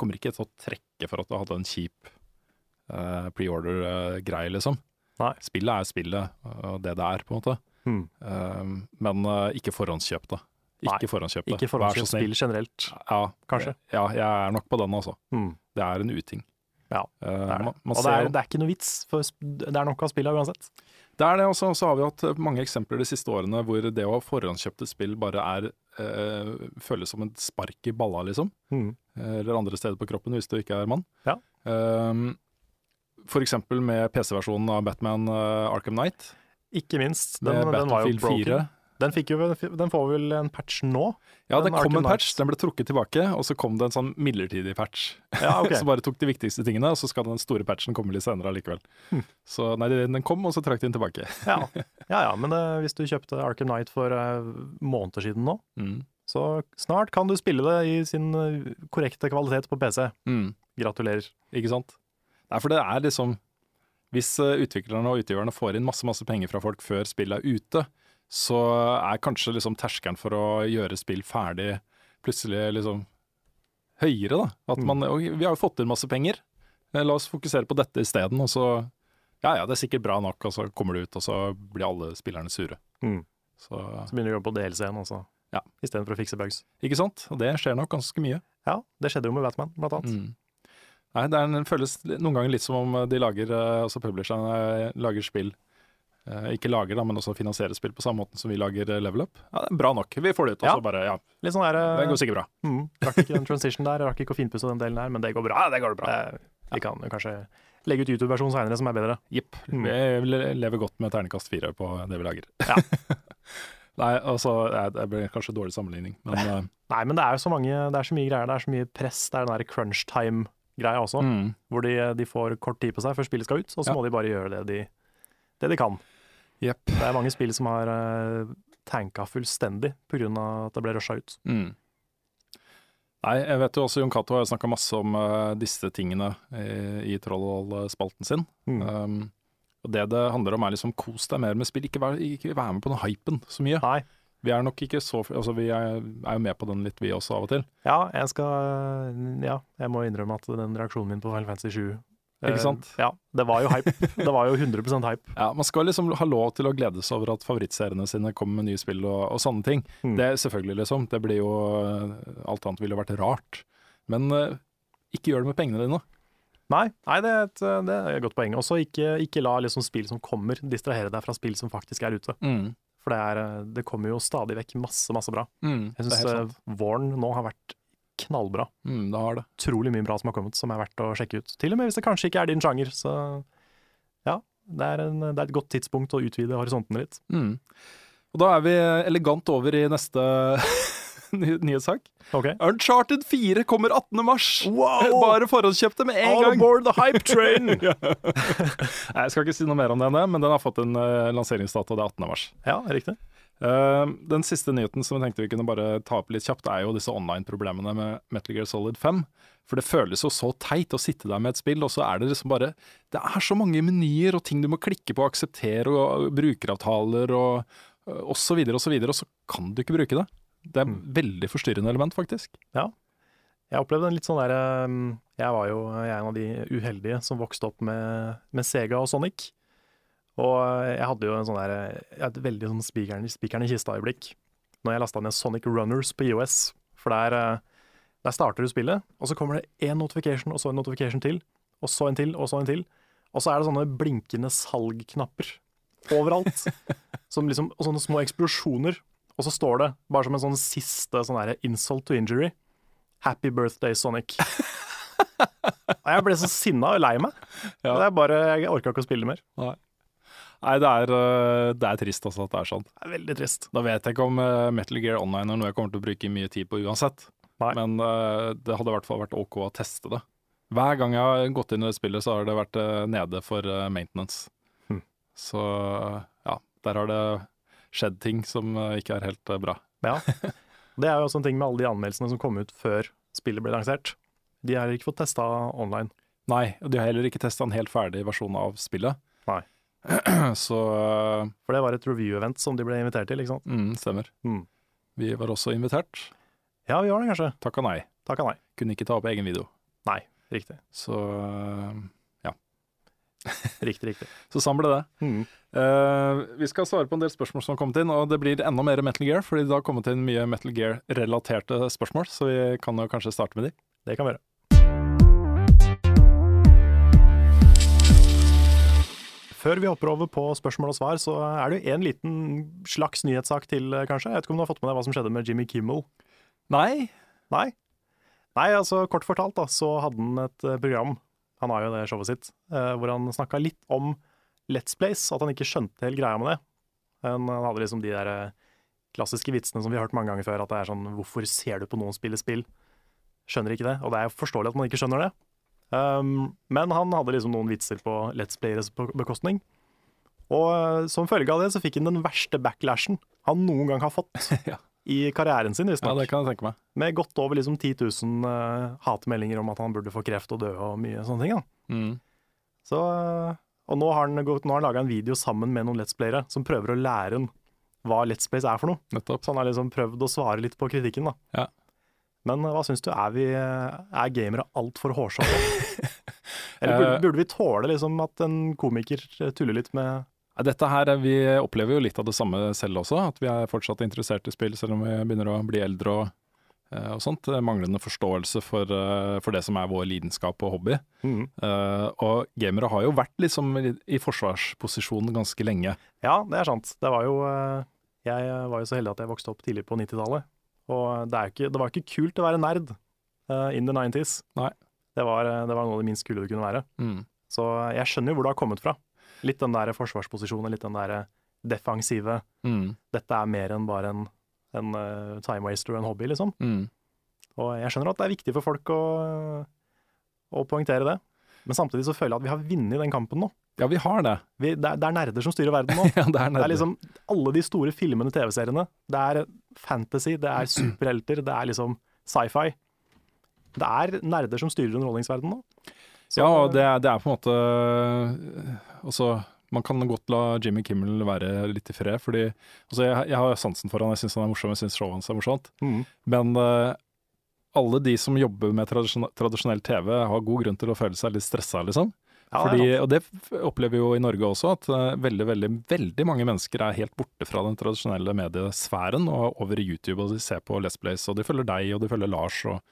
kommer ikke til å trekke for at du hadde en kjip uh, preorder-greie, liksom. Nei. Spillet er spillet, og det det er, på en måte. Hmm. Uh, men eh, ikke forhåndskjøp, det. Ikke forhåndskjøp det. Ikke snill. spill generelt. Ja, Kanskje. Ja, jeg er nok på den, altså. Hmm. Det er en uting. Ja, Eh, Det er det. Og det er, det er ikke noe vits, for det er nok av spillene uansett. Det er det også, og så har vi hatt mange eksempler de siste årene hvor det å ha forhåndskjøpte spill bare er eh, føles som et spark i balla, liksom. Mm. Eh, Eller andre steder på kroppen, hvis du ikke er mann. Ja. Um, for eksempel med PC-versjonen av Batman uh, Arkham Knight. Ikke minst. Den, Med den var jo broken. 4. Den, jo, den får vel en patch nå? Ja, det Den kom en patch, den ble trukket tilbake, og så kom det en sånn midlertidig patch. Ja, ok. så bare tok de viktigste tingene, og så skal den store patchen komme litt senere allikevel. Hm. Så nei, den kom, og så trakk de den tilbake. Ja, ja, ja men eh, hvis du kjøpte Arkham Knight for uh, måneder siden nå, Mm. så snart kan du spille det i sin eh, korrekte kvalitet på PC. Mm. Gratulerer. Ikke sant? Nei, for det er liksom Hvis eh, utviklerne og utgiverne får inn masse masse penger fra folk før spillet er ute, så er kanskje liksom terskelen for å gjøre spill ferdig plutselig liksom høyere, da. At Mm. man, og vi har jo fått inn masse penger, Eh, la oss fokusere på dette isteden. Og så Ja ja, det er sikkert bra nok, og så kommer det ut, og så blir alle spillerne sure. Mm. Så Så begynner du å jobbe på DLC-en også, Ja. istedenfor å fikse bugs. Ikke sant? Og det skjer nok ganske mye. Ja, det skjedde jo med Batman, blant annet. Mm. Nei, det er en, føles noen ganger litt som om de lager, eh, altså publisherne eh, lager spill. Eh, ikke lager, da, men også finansierer spill på samme måte som vi lager eh, Level Up. Ja, det er bra nok. Vi får det ut, Ja. bare Ja, Litt sånn der, det eh, går sikkert bra. mm, Rakk ikke den transition der, rakk ikke å finpusse den delen der, men det går bra. Ja, det går bra. Eh, vi kan jo kanskje legge ut YouTube-versjonen seinere som er bedre. Jepp. Mm. Vi lever godt med terningkast fire på det vi lager. Ja. Nei, altså eh, Det blir kanskje dårlig sammenligning, men eh, Nei, men det er jo så mange, det er så mye greier, det er så mye press, det er den der crunch time-greia også, mm. hvor de, de får kort tid på seg før spillet skal ut, og så Ja. må de bare gjøre det de, det de kan. Yep. Det er mange spill som har uh, tanka fullstendig pga. at det ble rusha ut. Mm. Nei, jeg vet jo også Jon Cato har snakka masse om uh, disse tingene i, i Trollspalten sin. Mm. Um, og Det det handler om er liksom kos deg mer med spill, ikke vær, ikke vær med på den hypen så mye. Nei. Vi er nok ikke så Altså vi er, er jo med på den litt vi også av og til. Ja, jeg skal Ja, jeg må innrømme at den reaksjonen min på Final Fantasy 7 Ikke sant? Ja, det var jo hype. det var jo 100% hype. Ja, Man skal liksom ha lov til å glede seg over at favorittseriene sine kommer med nye spill og, og sånne ting. Mm. Det er selvfølgelig liksom, det blir jo Alt annet ville vært rart. Men uh, ikke gjør det med pengene dine. Nei, nei det, er et, det er et godt poeng. Også ikke, ikke la liksom spill som kommer, distrahere deg fra spill som faktisk er ute. For det, er, det kommer jo stadig vekk masse, masse bra. Mm, Jeg syns våren nå har vært knallbra. Mm, det har det. Utrolig mye bra som har kommet, som er verdt å sjekke ut. Til og med hvis det kanskje ikke er din sjanger. Så ja, det er, en, det er et godt tidspunkt å utvide horisonten litt. Mm. Og da er vi elegant over i neste ny- nyhetssak. Okay. Uncharted 4 kommer 18. mars! Wow! Bare forhåndskjøpte med en All gang! aboard the hype train! Ja. Nei, jeg skal ikke si noe mer om denne, men den har fått en uh, lanseringsdato, det er 18. mars. ja, riktig. Uh, den siste nyheten som jeg tenkte vi kunne bare ta opp litt kjapt, er jo disse online-problemene med Metal Gear Solid 5. For det føles jo så teit å sitte der med et spill, og så er det liksom bare Det er så mange menyer og ting du må klikke på, og akseptere og brukeravtaler og, og så videre og og så kan du ikke bruke det. Det er Mm. veldig forstyrrende element, faktisk. Ja. Jeg opplevde en litt sånn der um, Jeg var jo jeg en av de uheldige som vokste opp med, med Sega og Sonic. Og jeg hadde jo en sånn der et veldig sånn spikeren, spikeren i kista-øyeblikk når jeg lasta ned Sonic Runners på IOS. For der, eh, der starter du spillet, og så kommer det én notification, og så en notification til, og så en til, og så en til. Og så er det sånne blinkende salgknapper overalt. som liksom, og sånne små eksplosjoner. Og så står det, bare som en sånn siste sånn der insult to injury, Happy birthday, Sonic. og jeg ble så sinna og lei meg. Ja. Det er bare, Jeg orka ikke å spille mer. Nei, det er, eh, det er trist altså at det er sånn. Det er veldig trist. Da vet jeg ikke om eh, Metal Gear Online er noe jeg kommer til å bruke mye tid på uansett. Nei. Men eh, det hadde i hvert fall vært OK å teste det. Hver gang jeg har gått inn i det spillet, så har det vært nede for maintenance. Hm. Så ja, der har det skjedd ting som eh, ikke er helt eh, bra. Ja. Det er jo også en ting med alle de anmeldelsene som kom ut før spillet ble lansert. De har ikke fått testa online. Nei, og de har heller ikke testa en helt ferdig versjon av spillet. Nei. Så eh, For det var et review-event som de ble invitert til, ikke sant. mm, stemmer. Mm. Vi var også invitert. Ja, vi var det kanskje. Takk og nei. Takk og nei. Kunne ikke ta opp egen video. Nei, riktig. Så Riktig, riktig. Så sånn ble det. Mm. Uh, vi skal svare på en del spørsmål som har kommet inn, og det blir enda mer Metal Gear, fordi det har kommet inn mye Metal Gear-relaterte spørsmål, så vi kan jo kanskje starte med de. Det kan vi gjøre. Før vi hopper over på spørsmål og svar, så er det jo en liten slags nyhetssak til, eh, kanskje. Jeg vet ikke om du har fått med deg hva som skjedde med Jimmy Kimmel? Nei, Nei? Nei, altså kort fortalt da, så hadde han et eh, program, han har jo det showet sitt, eh, hvor han snakka litt om Let's Plays, at han ikke skjønte helt greia med det. Han, hadde liksom de der eh, klassiske vitsene som vi har hørt mange ganger før, at det er sånn hvorfor ser du på noen spille spill? Skjønner ikke det, og det er jo forståelig at man ikke skjønner det. Um, men han hadde liksom noen vitser på Let's Players bekostning. Og eh, som følge av det så fikk han den verste backlashen han noen gang har fått Ja. I karrieren sin, ja, det kan jeg tenke meg. med godt over liksom 10 000 uh, hatmeldinger om at han burde få kreft og dø og mye sånne ting. Mm. Så, eh, og nå har han, gått- nå har han laga en video sammen med noen Let's Playere som prøver å lære han hva Let's Plays er for noe. Nettopp. Så han har liksom prøvd å svare litt på kritikken. da. Ja. Men eh, hva syns du, er, vi, eh, er gamere altfor hårsåre? Eller burde, burde vi tåle liksom at en komiker tuller litt med Dette her, eh, Vi opplever jo litt av det samme selv også, at vi er fortsatt interessert i spill selv om vi begynner å bli eldre og, eh, og sånt. Manglende forståelse for, eh, for det som er vår lidenskap og hobby. Mm. Uh, og gamere har jo vært liksom i, forsvarsposisjon ganske lenge. Ja, det er sant. Det var jo eh, Jeg var jo så heldig at jeg vokste opp tidlig på 90-tallet. Og det, ikke, det var ikke kult å være nerd uh, in the 90s. Nei. Det var, eh, det var noe av det minst kule det kunne være. Mm. Så jeg skjønner jo hvor det har kommet fra. Litt den der forsvarsposisjonen, litt den der defensive. Mm. Dette er mer enn bare en, en uh, time waster og en hobby, liksom. Mm. Og jeg skjønner at det er viktig for folk å, å poengtere det. Men samtidig så føler jeg at vi har vunnet den kampen nå. Ja, vi har det. Vi, det, er, det er nerder som styrer verden nå. ja, det er Det er liksom alle de store filmene, TV-seriene. Det er fantasy, det er superhelter, det er liksom sci-fi. Det er nerder som styrer underholdningsverdenen nå. Så- Ja, og det, det er på en måte øh, Altså, man kan godt la Jimmy Kimmel være litt i fred, fordi altså, jeg, jeg har sansen for han, jeg syns han er morsom, jeg syns showet hans er morsomt. Mm. Men uh, alle de som jobber med tradisjon tradisjonell TV, har god grunn til å føle seg litt stressa, liksom. Ja, Fordi, det og det opplever vi jo i Norge også, at uh, veldig, veldig, veldig mange mennesker er helt borte fra den tradisjonelle mediesfæren og over i YouTube og de ser på Let's Place og de følger deg, og de følger Lars og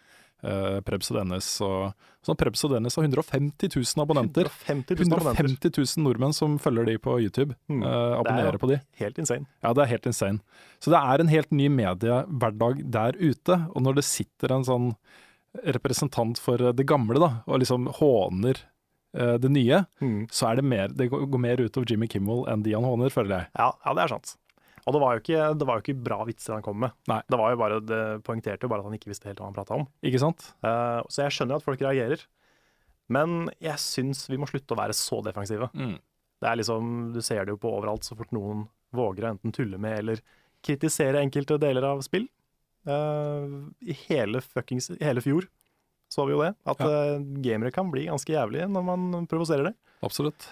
uh, Prebz og Dennis. Og, så Prebz og Dennis har 150 000 abonnenter. 150 000 150 000 nordmenn som følger de på YouTube. Mm. Uh, er abonnerer på de. Helt insane. Ja, det er helt insane. Så det er en helt ny mediehverdag der ute. Og når det sitter en sånn representant for det gamle da, og liksom håner eh, det nye, mm. så er det mer, det går går mer utover Jimmy Kimmel enn de han håner, føler jeg. Ja, ja, det er sant. Og det var, jo ikke, det var jo ikke bra vitser han kom med. Nei. Det var jo bare, det poengterte jo bare at han ikke visste helt hva han prata om. Ikke sant? Uh, så jeg skjønner at folk reagerer. Men jeg syns vi må slutte å være så defensive. Mm. Det er liksom, Du ser det jo på overalt så fort noen våger å enten tulle med eller kritisere enkelte deler av spill. Uh, I hele fuckings hele fjor så vi jo det, at eh, gamere kan bli ganske jævlige når man provoserer det. Absolutt.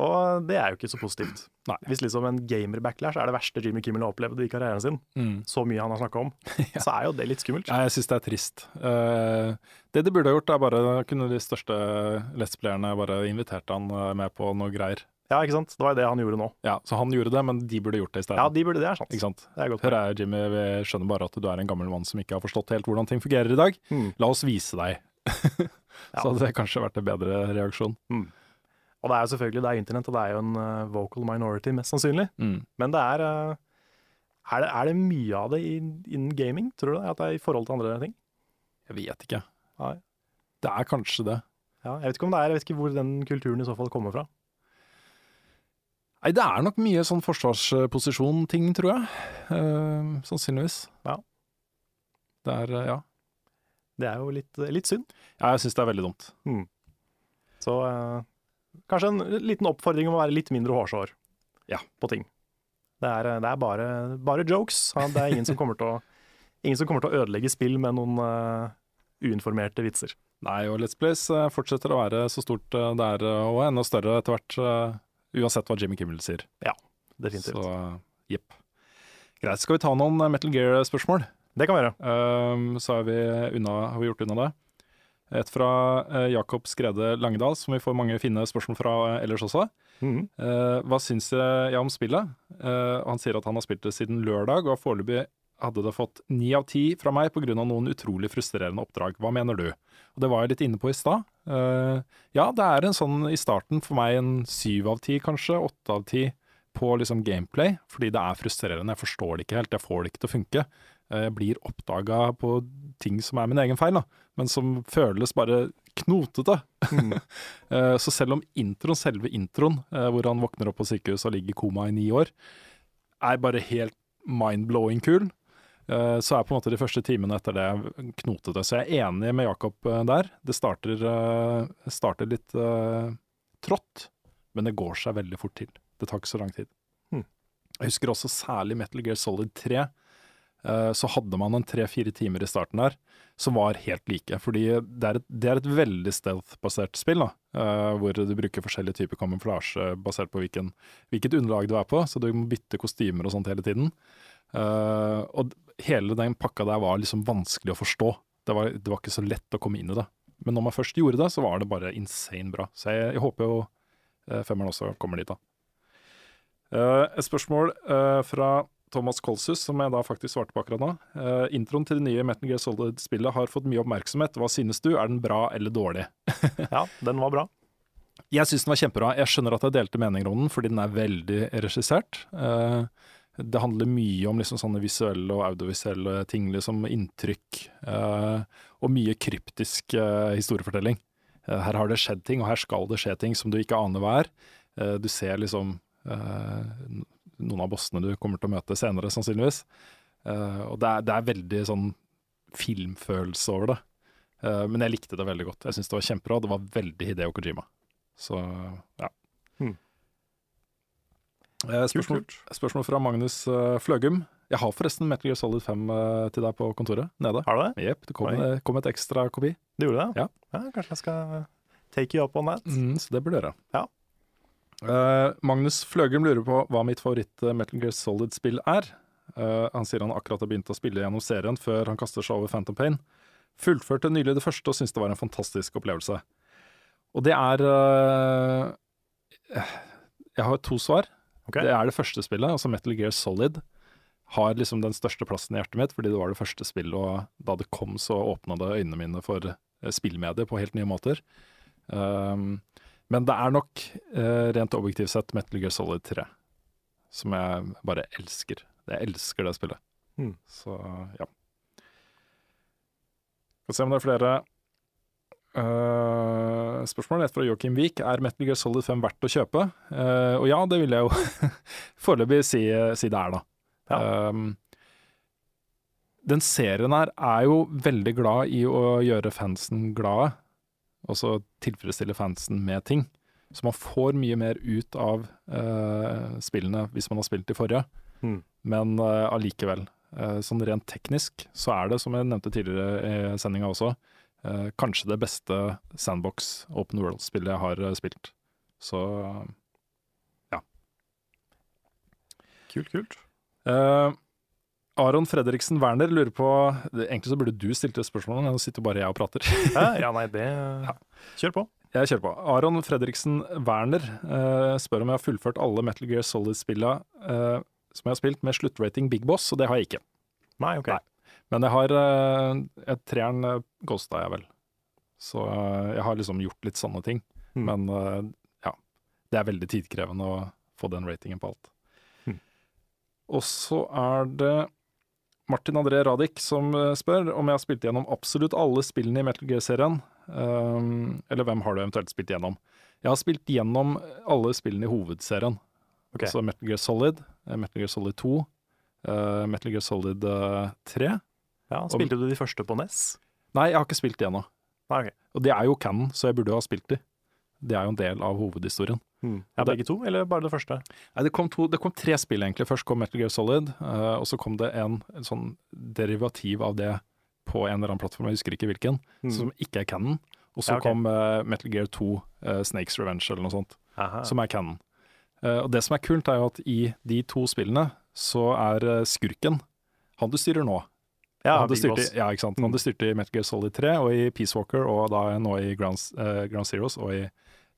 Og det er jo ikke så positivt. Nei. Hvis liksom en gamer-backlash er det verste Jimmy Kimmel har opplevd i karrieren sin, Mm. så mye han har snakka om, så er jo det litt skummelt. Ja, jeg syns det er trist. Uh, det de burde ha gjort, er bare kunne de største Let's Playerne bare invitert han eh, med på noe greier. Ja, ikke sant? Det var jo det han gjorde nå. Ja, Så han gjorde det, men de burde gjort det i stedet. Ja, de burde det, er sant. Ikke sant? Det er godt. Hør her, Jimmy, vi skjønner bare at du er en gammel mann som ikke har forstått helt hvordan ting fungerer i dag. Mm. La oss vise deg. Ja. Så hadde det kanskje vært en bedre reaksjon. Og det er jo selvfølgelig det er internett, og det er jo en uh, vocal minority, mest sannsynlig. Mm. Men det er uh, er det, er det mye av det i- innen gaming, tror du det? At det er i forhold til andre ting? Jeg vet ikke. Nei. Det er kanskje det. Ja, jeg vet ikke om det er, jeg vet ikke hvor den kulturen i så fall kommer fra. Nei, det er nok mye sånn forsvarsposisjon-ting, tror jeg. Eh, sannsynligvis. Ja. Det er, eh, ja. Det er jo litt, litt synd. ja jeg syns det er veldig dumt. Så eh, kanskje en liten oppfordring om å være litt mindre hårsår Ja. på ting. Det er, det er bare, bare jokes. Ja, Det er ingen som å, ingen som kommer til å ødelegge spill med noen uh, uinformerte vitser. Nei, og Let's Plays eh, fortsetter å være så stort eh, det er, og enda større etter hvert, Uh, uansett hva Jimmy Kimmel sier. Ja, Definitivt. Så jepp. Greit, skal vi ta noen Metal Gear-spørsmål? Det kan gjøre. Um, så vi unna, har vi gjort unna det. Et fra eh, Jakob Skrede Langedal, som vi får mange fine spørsmål fra eh, ellers også. Mm. Hva syns jeg om spillet? Han sier at han har spilt det siden lørdag, og foreløpig hadde det fått ni av ti fra meg pga. noen utrolig frustrerende oppdrag. Hva mener du? Og Det var jeg litt inne på i stad. Uh, ja, det er en sånn i starten for meg en syv av ti, kanskje. Åtte av ti på liksom gameplay, fordi det er frustrerende. Jeg forstår det ikke helt, jeg får det ikke til å funke. Eh, Jeg blir oppdaga på ting som er min egen feil, da, men som føles bare knotete. Mm. Så selv om introen, selve introen, eh, hvor han våkner opp på sykehus og ligger i koma i ni år, er bare helt mind-blowing kul, eh, så er på en måte de første timene etter det knotete. Så jeg er enig med Jakob eh, der. Det starter, eh, starter litt eh, trått, men det går seg veldig fort til. Det tar ikke så lang tid. Hmm. Jeg husker også særlig Metal Gear Solid 3. eh, Så hadde man en tre-fire timer i starten der som var helt like. Fordi det er et, det er et veldig stealth-basert spill, da, eh, hvor du bruker forskjellige typer kamuflasje basert på hvilken, hvilket underlag du er på, så du må bytte kostymer og sånt hele tiden. Eh, og hele den pakka der var liksom vanskelig å forstå. Det var, det var ikke så lett å komme inn i det. Men når man først gjorde det, så var det bare insane bra. Så jeg, jeg håper jo femmeren også kommer dit, da. Et spørsmål fra Thomas Kolsus, som jeg da faktisk svarte på akkurat nå. Uh, introen til det nye Metal Gear Solid-spillet har fått mye oppmerksomhet. Hva synes du? Er den bra eller dårlig? Ja, den var bra. Jeg syns den var kjempebra. Jeg skjønner at er delte meninger om den, fordi den er veldig regissert. Uh, det handler mye om liksom sånne visuelle og audiovisuelle ting, liksom inntrykk, Uh, og mye kryptisk historiefortelling. Her har det skjedd ting, og her skal det skje ting som du ikke aner hva er. Du ser liksom noen av bossene du kommer til å møte senere, sannsynligvis. Uh, og det er, det er veldig sånn filmfølelse over det. Uh, men jeg likte det veldig godt. Jeg syns det var kjempebra. Det var veldig Hideo Kojima. Så ja. Hmm. Uh, spørsmål, spørsmål fra Magnus Fløgum. Jeg har forresten Metal Gear Solid 5 eh, til deg på kontoret, nede. Har du det? Yep, det kom, kom et ekstra kopi. Du gjorde det? Ja. Kanskje jeg skal take you up on that? Mm, så det burde du gjøre. Ja. Eh, Magnus Fløgum lurer på hva mitt favoritt eh, Metal Gear Solid-spill er. Uh, han sier han akkurat har begynt å spille gjennom serien før han kaster seg over Phantom Pain. Fullførte nylig det første og syntes det var en fantastisk opplevelse. Og det er uh, Jeg har to svar. Okay. Det er det første spillet, altså Metal Gear Solid. Har liksom den største plassen i hjertet mitt, fordi det var det første spillet, og da det kom, så åpna det øynene mine for spillmediet på helt nye måter. Um, men det er nok, eh, rent objektivt sett, Metal Gear Solid 3, som jeg bare elsker. Jeg elsker det spillet. Mm. Så ja. Skal se om det er flere uh, spørsmål. Et fra Joakim Vik. Er Metal Gear Solid 5 verdt å kjøpe? Uh, og ja, det vil jeg jo foreløpig si, si det er, da. Um, den serien her er jo veldig glad i å gjøre fansen glade. Altså tilfredsstille fansen med ting. Så man får mye mer ut av uh, spillene hvis man har spilt de forrige. Mm. Men eh, allikevel. uh, sånn rent teknisk så er det, som jeg nevnte tidligere i sendinga også, kanskje det beste sandbox open world-spillet jeg har spilt. Så ja. Kult, kult. Eh, Aron Fredriksen Werner lurer på Egentlig så burde du stilt det spørsmålet, nå sitter bare jeg og prater. Ja, ja nei, det Kjør på. Jeg kjører på. Aron Fredriksen Werner uh, spør om jeg har fullført alle Metal Gear Solid-spillene uh, som jeg har spilt med sluttrating Big Boss, og det har jeg ikke. Nei, OK. Nei. Men jeg har uh, treeren uh, ghosta jeg vel. Så uh, jeg har liksom gjort litt sånne ting. Mm. Men eh, ja, det er veldig tidkrevende å få den ratingen på alt. Mm. Og så er det Martin André Radik som eh, spør om jeg har spilt gjennom absolutt alle spillene i Metal Gear-serien. Um, eller hvem har du eventuelt spilt gjennom? Jeg har spilt gjennom alle spillene i hovedserien. Okay. Altså Metal Gear Solid, eh, Metal Gear Solid 2, eh, Metal Gear Solid eh, 3. Ja, Spilte du de første på NES? Nei, jeg har ikke spilt de ennå. Okay. Og det er jo canon, så jeg burde jo ha spilt de. Det er jo en del av hovedhistorien. Mm. Ja, Begge to, eller bare det første? Nei, det, kom to, det kom tre spill, egentlig. Først kom Metal Gear Solid, uh, og så kom det en, en sånn derivativ av det på en eller annen plattform, jeg husker ikke hvilken, Mm. som ikke er canon. Og så Ja, okay. kom uh, Metal Gear 2, uh, Snakes Revenge eller noe sånt, Aha. som er canon. Eh, og det som er kult, er jo at i de to spillene så er eh, skurken han du styrer nå. Ja, han du styrte, ja, ikke sant? Han du styrte i Metal Gear Solid 3 og i Peace Walker, og da nå i Ground, eh, Ground Zeroes og i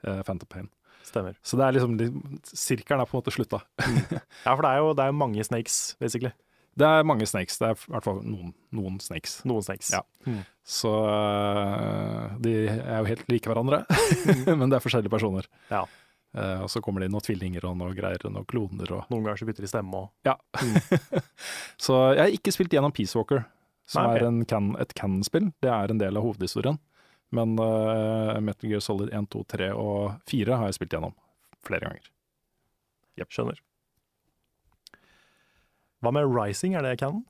Phantom Pain. Stemmer. Så det er liksom Sirkelen er på en måte slutta. Ja, for det er jo det er mange snakes, basically. Det er mange snakes. Det er i hvert fall noen, noen snakes. Noen snakes. Ja. Så øh, de er jo helt like hverandre, men det er forskjellige personer. Ja. Uh, og så kommer det inn noen tvillinger og noen greier og noen kloner og Noen ganger så bytter de stemme og Ja. så jeg har ikke spilt gjennom Peace Walker, som Nei, okay. er can, et Cannon-spill. Det er en del av hovedhistorien. Men uh, Metal Gear Solid 1, 2, 3 og 4 har jeg spilt gjennom flere ganger. Skjønner. Hva med Rising, er det canon?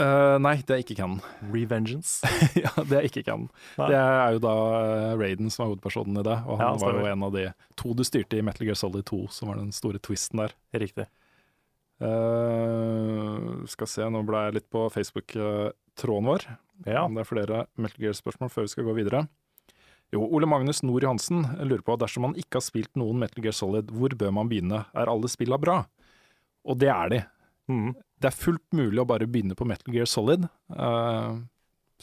Uh, nei, det er ikke canon. Revengeance? ja, det er ikke canon. Det er jo da eh, Raiden som er hovedpersonen i det, og han Ja, var jo en av de to du styrte i Metal Gear Solid 2, som var den store twisten der. Riktig. Uh, skal se, nå ble jeg litt på Facebook-tråden vår. Ja. Om det er flere Metal Gear-spørsmål før vi skal gå videre. Jo, Ole Magnus Nord Johansen lurer på dersom man ikke har spilt noen Metal Gear Solid, hvor bør man begynne? Er alle spilla bra? Og det er de. Mm. Det er fullt mulig å bare begynne på Metal Gear Solid, uh,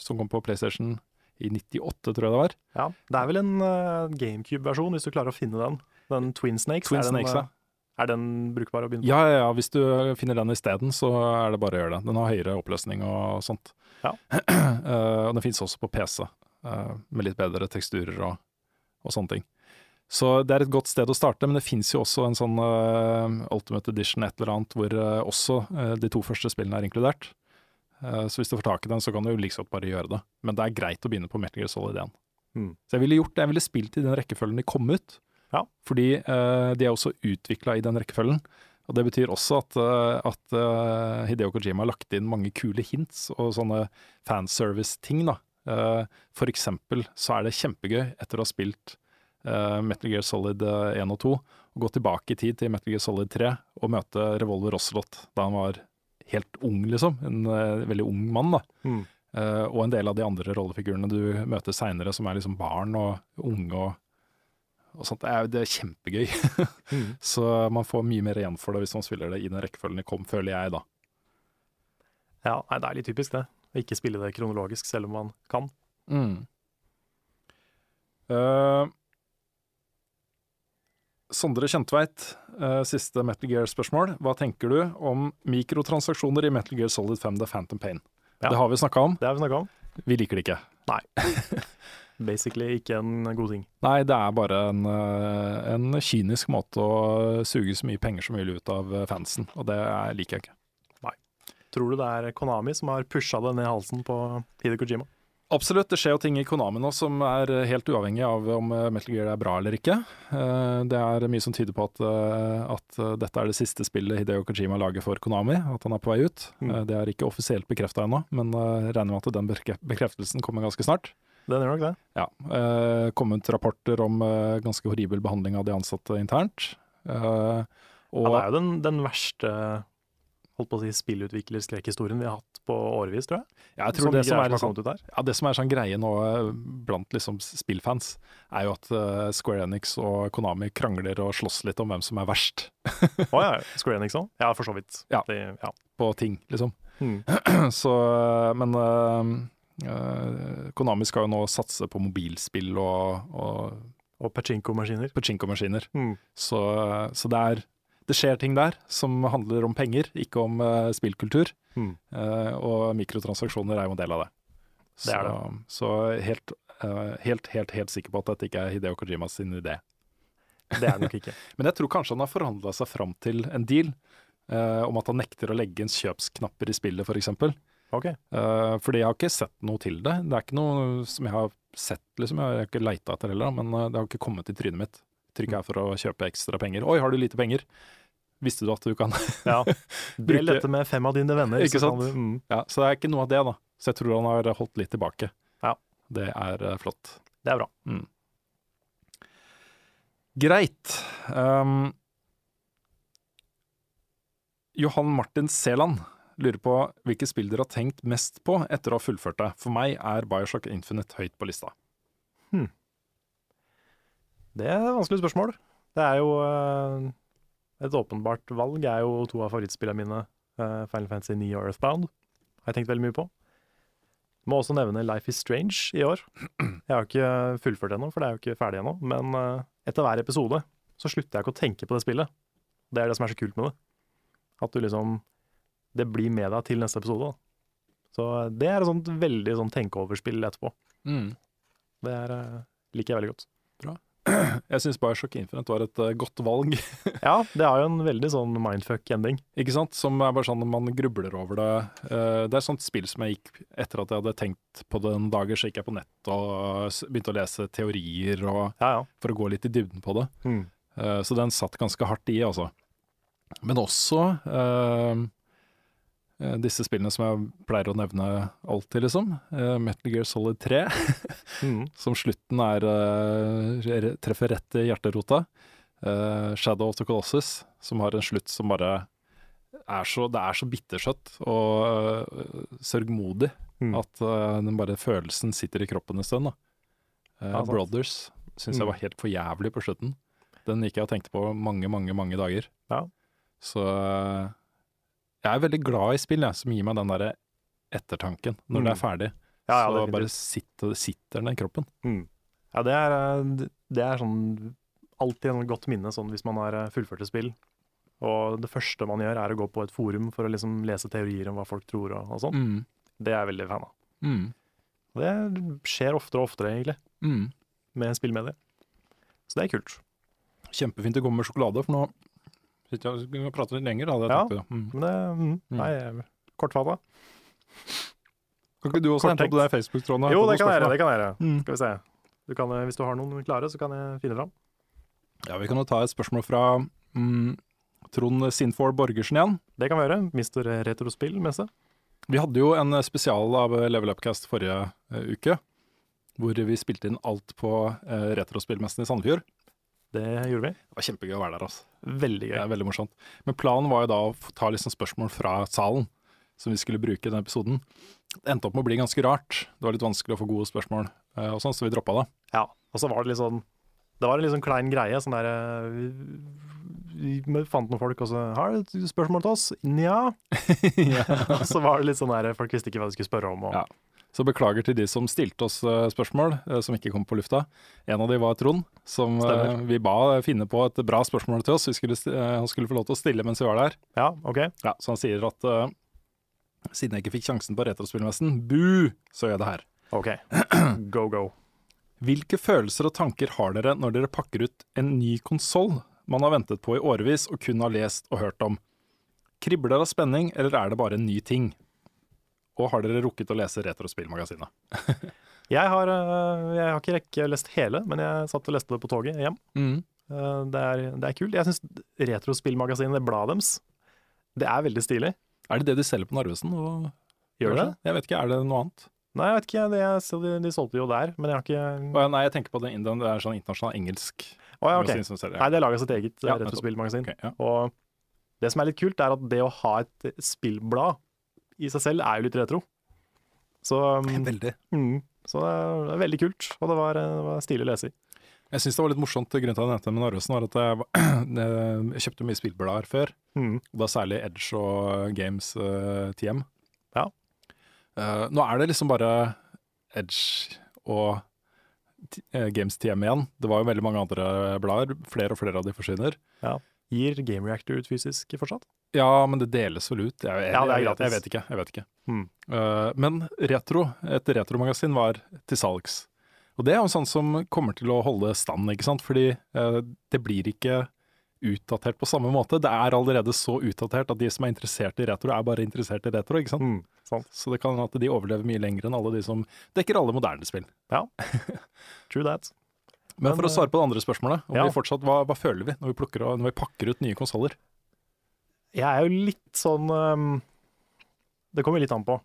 som kom på PlayStation i 98, tror jeg det var. ja. Det er vel en uh, GameCube-versjon, hvis du klarer å finne den. Den Twin Snakes. Twin er, den, Snakes, ja. eh, er den brukbar å begynne på? Ja, ja, ja, hvis du finner den isteden, så er det bare å gjøre det. Den har høyere oppløsning og sånt. Ja. Uh, og den finnes også på PC, med litt bedre teksturer og, og sånne ting. Så det er et godt sted å starte, men det fins jo også en sånn eh, Ultimate Edition et eller annet hvor eh, også eh, de to første spillene er inkludert. Eh, så hvis du får tak i den, så kan du jo like godt bare gjøre det. Men det er greit å begynne på Metal Gear Solid 1. Mm. Så jeg ville gjort det, jeg ville spilt i den rekkefølgen de kom ut. Ja. Fordi uh, de er også utvikla i den rekkefølgen. Og det betyr også at, uh, at uh, Hideo Kojima har lagt inn mange kule hints og sånne fanservice-ting. da. Eh, for eksempel så er det kjempegøy, etter å ha spilt eh, Metal Gear Solid eh, 1 og 2, å gå tilbake i tid til Metal Gear Solid 3 og møte Revolver Ocelot da han var helt ung, liksom. En eh, veldig ung mann. da. Mm. Eh, og en del av de andre rollefigurene du møter seinere, som er liksom barn og unge og, og sånt. Det er, det er kjempegøy. Mm. Så man får mye mer igjen for det hvis man spiller det i den rekkefølgen det kom, føler jeg, da. Ja, nei, det er litt typisk det. Å ikke spille det kronologisk, selv om man kan. Eh, Sondre Kjentveit, uh, siste Metal Gear-spørsmål. Hva tenker du om mikrotransaksjoner i Metal Gear Solid 5 The Phantom Pain? Ja. Det har vi snakka om. Det har vi om. Vi liker det ikke. Nei. Basically ikke en god ting. Nei, det er bare en, eh, en kynisk måte å suge så mye penger som mulig ut av fansen, og det er- liker jeg ikke. Tror du det er Konami som har pusha det ned halsen på Hideo Kojima? Absolutt, det skjer jo ting i Konami nå som er helt uavhengig av om eh, Metal Gear er bra eller ikke. Eh, Det er mye som tyder på at, eh, at eh, dette er det siste spillet Hideo Kojima lager for Konami, at han er på vei ut. Mm. Eh, Det er ikke offisielt bekrefta ennå, men eh, jeg regner med at den bekreftelsen kommer ganske snart. Den gjør nok det. Ja, eh, kommet rapporter om eh, ganske horribel behandling av de ansatte internt. Eh, og Ja, det er jo den, den verste holdt på å si, spillutviklerskrekkhistorien vi har hatt på årevis, tror jeg. ja, jeg tror Som det som, er der. ja, det som er sånn greie nå eh, blant liksom spillfans, er jo at uh, Square Enix og Konami krangler og slåss litt om hvem som er verst Å ja, Square Enix òg? Ja, for så vidt. Ja. Det, ja. på ting, liksom. Mm. Så, men uh, uh, Konami skal jo nå satse på mobilspill og, og Og pachinko-maskiner. pachinko-maskiner. Mm. Så, så det, er, det skjer ting der som handler om penger, ikke om uh, spillkultur. Mm. Uh, og mikrotransaksjoner er jo en del av det. Det er så, Så helt, uh, helt, helt, helt sikker på at dette ikke er Hideo Kojima sin idé. Det er det nok ikke. Men jeg tror kanskje han har forhandla seg fram til en deal om at han nekter å legge inn kjøpsknapper i spillet, f.eks. For okay. fordi jeg har ikke sett noe til det. Det er ikke noe som jeg har sett, liksom. Jeg har ikke leita etter heller, men det har ikke kommet i trynet mitt. trykk her for å kjøpe ekstra penger. Oi, har du lite penger? Visste du at du kan Ja. Del dette med fem av dine venner. Ikke så sant? Du, mm, Ja, Så det er ikke noe av det, da. Så jeg tror han har holdt litt tilbake. Ja. Det er eh, flott. det er bra. Greit. Um, Johan Martin Seland lurer på hvilke spill dere har tenkt mest på etter å ha fullført det. For meg er Bioshock Infinite høyt på lista. Det er et vanskelig spørsmål. Det er jo eh, Et åpenbart valg er jo to av favorittspillene mine, eh, Final Fantasy 9 og Earthbound. Har jeg tenkt veldig mye på. Må også nevne Life is Strange i år. Jeg har ikke fullført ennå, for det er jo ikke ferdig ennå. Men eh, etter hver episode så slutter jeg ikke å tenke på det spillet. Det er det som er så kult med det. At du liksom Det blir med deg til neste episode. Da. Så det er et sånt veldig sånn tenkeoverspill etterpå. Mm. Det er, eh, liker jeg veldig godt. Jeg syns Bioshock Infinite var et eh, godt valg. Ja, det har jo en veldig sånn mindfuck-ending. Ikke sant? Som er bare sånn at man grubler over det. Eh, det er sånt spill som jeg gikk etter at jeg hadde tenkt på det en dager, så gikk jeg på nett og begynte å lese teorier og, Ja, ja. for å gå litt i dybden på det. Mm. Eh, så den satt ganske hardt i, altså. Men også eh, eh, disse spillene som jeg pleier å nevne alltid, liksom. Eh, Metal Gear Solid 3, Mm. som slutten er eh, treffer rett i hjerterota. Eh, Shadow of the Colossus, som har en slutt som bare er så, Det er så bittersøtt og eh, sørgmodig Mm. at eh, den bare følelsen sitter i kroppen en stund. Da. Eh, Ja. Brothers syns jeg Mm. var helt for jævlig på slutten. Den gikk jeg og tenkte på mange, mange mange dager. Ja. Så eh, jeg er veldig glad i spill jeg, som gir meg den derre ettertanken når Mm. det er ferdig. Ja, ja, så bare sitter, sitter den i kroppen. Mm. Ja, det er, eh, det er sånn alltid en godt minne sånn hvis man har eh, fullført et spill. Og det første man gjør, er å gå på et forum for å liksom lese teorier om hva folk tror og, og sånn. Mm. Det er jeg veldig fan av. Mm. Det skjer oftere og oftere, egentlig, Mm. med spillmedier. Så det er kult. Kjempefint det kommer med sjokolade, for nå jeg og prater litt lenger. Hadde jeg Ja. tenkt det. Mm. Men det mm, Nei, jeg- kortfatta. Kan ikke du også hente opp den Facebook-tråden? Jo, det kan jeg det kan jeg gjøre. Mm. Skal vi se. Du kan, eh, hvis du har noen klare, så kan jeg finne fram. Ja, Vi kan jo ta et spørsmål fra mm, Trond Sinfor Borgersen igjen. Det kan vi gjøre. Mister Retrospill-messe. Vi hadde jo en spesial av Level Upcast forrige uh, uke, hvor vi spilte inn alt på uh, retrospillmessen i Sandefjord. Det gjorde vi. Det var kjempegøy å være der. altså. Veldig Det gøy. er veldig morsomt. Men planen var jo da å ta liksom spørsmål fra salen, som vi skulle bruke i den episoden. Det endte opp med å bli ganske rart. Det var litt vanskelig å få gode spørsmål, eh, og sånn, så vi droppa det. Ja, og så var det litt sånn Det var en litt sånn klein greie. Sånn der eh, Vi vi fant noen folk, og så Har du et spørsmål til oss? Nja. Og så var det litt sånn der Folk visste ikke hva de skulle spørre om. Og, Ja. Så beklager til de som stilte oss eh, spørsmål eh, som ikke kom på lufta. En av de var Trond, som eh, Stemmer. vi ba finne på et bra spørsmål til oss. Skulle, han skulle få lov til å stille mens vi var der. ja, OK. Ja, så han sier at uh, siden jeg ikke fikk sjansen på Retrospillmessen, bu, så gjør jeg det her. ok. Go, go. Hvilke følelser og tanker har dere når dere pakker ut en ny konsoll man har ventet på i årevis og kun har lest og hørt om? Kribler det av spenning, eller er det bare en ny ting? Og har dere rukket å lese Retrospillmagasinet? Jeg har, eh, jeg har ikke rekke lest hele, men jeg satt og leste det på toget hjem. Mm. Eh, Det er, det er kult. Jeg syns Retrospillmagasinet, det bladet deres, det er veldig stilig. Er det det de selger på Narvesen? Og Gjør det? Jeg vet ikke, er det noe annet? Nei, jeg vet ikke. Det de, de solgte jo der, men jeg har ikke Nei, jeg tenker på Indian, det er sånn internasjonal engelsk oh, ja, okay. magasin som selger. Nei, det er laga sitt eget ja, retrospillmagasin. Okay, ja. Og det som er litt kult, er at det å ha et spillblad i seg selv er jo litt retro. Så, um, Veldig. mm, så det er veldig kult, og det var, det var stilig å lese i. Jeg syns det var litt morsomt, grunnen til at jeg nevnte med Narvesen, var at jeg, jeg kjøpte mye spillblader før. Mm. Da særlig Edge og Games uh, TM. Ja. Uh, nå er det liksom bare Edge og eh, Games TM igjen. Det var jo veldig mange andre blader. Flere og flere av de forsvinner. Gir Game Reactor ut fysisk fortsatt? Ja, men det deles vel ut? Jeg, jeg, Ja, det er gratis. jeg vet ikke. Jeg vet ikke. Mm. Uh, men Retro, et retromagasin, var til salgs. Og det er jo sånn som kommer til å holde stand, ikke sant. Fordi uh, det blir ikke utdatert på samme måte. Det er allerede så utdatert at de som er interessert i retro, er bare interessert i retro, ikke sant. Mm. Sant. Så det kan hende at de overlever mye lenger enn alle de som dekker alle moderne spill. Ja, True that. Men, for å svare på det andre spørsmålet, om ja. vi fortsatt, hva, hva føler vi når vi, plukker, når vi pakker ut nye konsoller? Jeg er jo litt sånn um, Det kommer litt an på.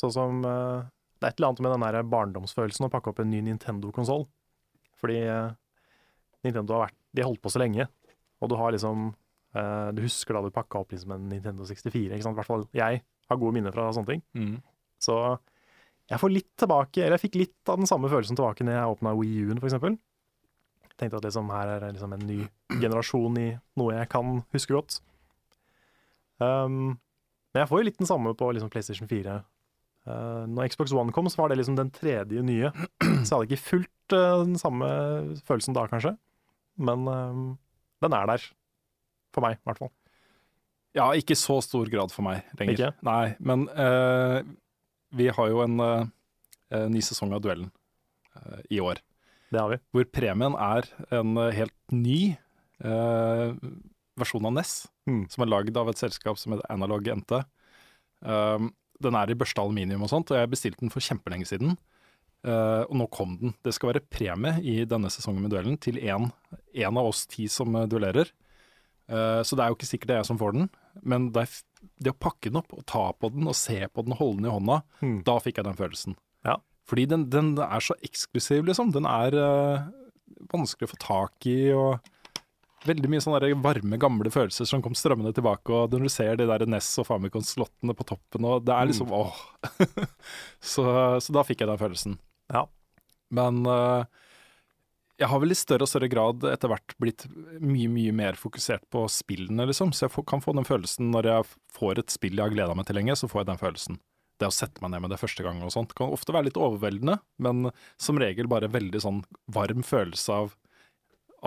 Sånn som uh, Det er et eller annet med den der barndomsfølelsen å pakke opp en ny Nintendo-konsoll. Fordi uh, Nintendo har vært De har holdt på så lenge, og du har liksom uh, Du husker da du pakka opp liksom en Nintendo 64, ikke sant? I hvert fall jeg har gode minner fra sånne ting. Så jeg får litt tilbake, eller jeg fikk litt av den samme følelsen tilbake når jeg åpna Wii U-en, eksempel. Tenkte at liksom her er liksom en ny generasjon i noe jeg kan huske godt. Um, men jeg får jo litt den samme på liksom PlayStation 4. Uh, når Xbox One kom, så var det liksom den tredje nye. Så jeg hadde ikke fulgt uh, den samme følelsen da, kanskje. Men eh, den er der. For meg, i hvert fall. Ja, ikke i så stor grad for meg lenger. Ikke? Nei, men uh, vi har jo en eh, ny sesong av Duellen eh, i år. Det har vi. Hvor premien er en eh, helt ny eh, versjon av NES, Mm. som er lagd av et selskap som heter Analog NT. Um, den er i børsta aluminium og sånt, og jeg bestilte den for kjempelenge siden. Uh, og nå kom den. Det skal være premie i denne sesongen med duellen til én av oss ti som eh, duellerer. Uh, så det er jo ikke sikkert det er jeg som får den, men det, det å pakke den opp og ta på den og se på den, holde den i hånda, Mm. da fikk jeg den følelsen. Ja. Fordi den, den er så eksklusiv, liksom. Den er eh, vanskelig å få tak i, og veldig mye sånne varme, gamle følelser som kom strømmende tilbake. Og når du ser de der NES og Famicon-slottene på toppen, og det er liksom åh. så, så da fikk jeg den følelsen. Ja. Men eh, jeg har vel i større og større grad etter hvert blitt mye, mye mer fokusert på spillene, liksom. Så jeg kan få den følelsen når jeg får et spill jeg har gleda meg til lenge, så får jeg den følelsen. Det å sette meg ned med det første gang og sånt kan ofte være litt overveldende, men som regel bare veldig sånn varm følelse av,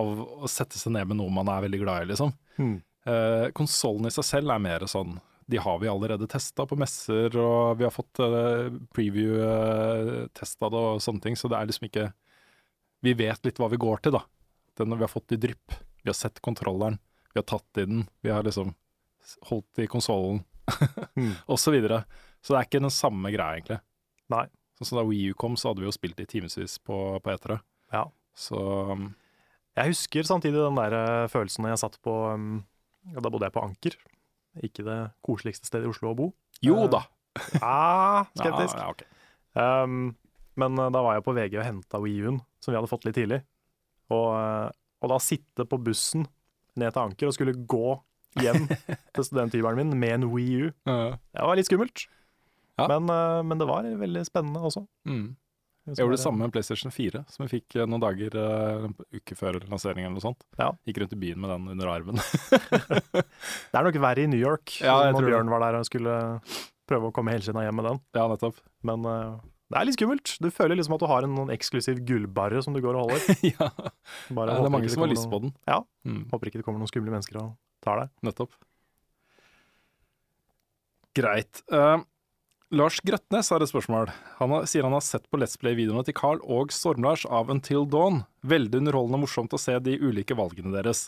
av å sette seg ned med noe man er veldig glad i, liksom. Mm. Eh, Konsollen i seg selv er mer sånn De har vi allerede testa på messer, og vi har fått eh, preview-testa det og sånne ting, så det er liksom ikke Vi vet litt hva vi går til, da. Den vi har fått i drypp. Vi har sett kontrolleren, vi har tatt i den, vi har liksom holdt i konsollen, Mm. og så det er ikke den samme greia, egentlig. Nei. Sånn som Da Wii U kom, så hadde vi jo spilt i timevis på, på etere. Ja. Så um, Jeg husker samtidig den der eh, følelsen når jeg satt på um, ja, Da bodde jeg på Anker. Ikke det koseligste stedet i Oslo å bo. Jo da! da! Ah, skeptisk. Ja, ja, okay. Um, men eh, da var jeg på VG og henta Wii-en, som vi hadde fått litt tidlig. Og, eh, og da sitte på bussen ned til Anker og skulle gå hjem til studenthybelen min med en Wii U, Ja. det var litt skummelt. Ja. Men, eh, men det var veldig spennende også. Mm. Jeg gjorde det samme med PlayStation 4, som jeg fikk eh, noen dager eh, en uke før lanseringen eller noe sånt. Ja. Gikk rundt i byen med den under armen. Det er nok verre i New York, Ja, når. Bjørn var der og skulle prøve å komme helskinna hjem med den. ja, nettopp. Men uh, det er litt skummelt. Du føler liksom at du har en noen eksklusiv gullbarre som du går og holder. ja. Bare det er mange som har lyst på den. Ja. Mm, Håper ikke det kommer noen skumle mennesker og tar deg. nettopp. Greit. Eh, Lars Grøtnes har et spørsmål. Han har, sier han har sett på Let's Play-videoene til Carl og Storm-Lars av Until Dawn. Veldig underholdende og morsomt å se de ulike valgene deres.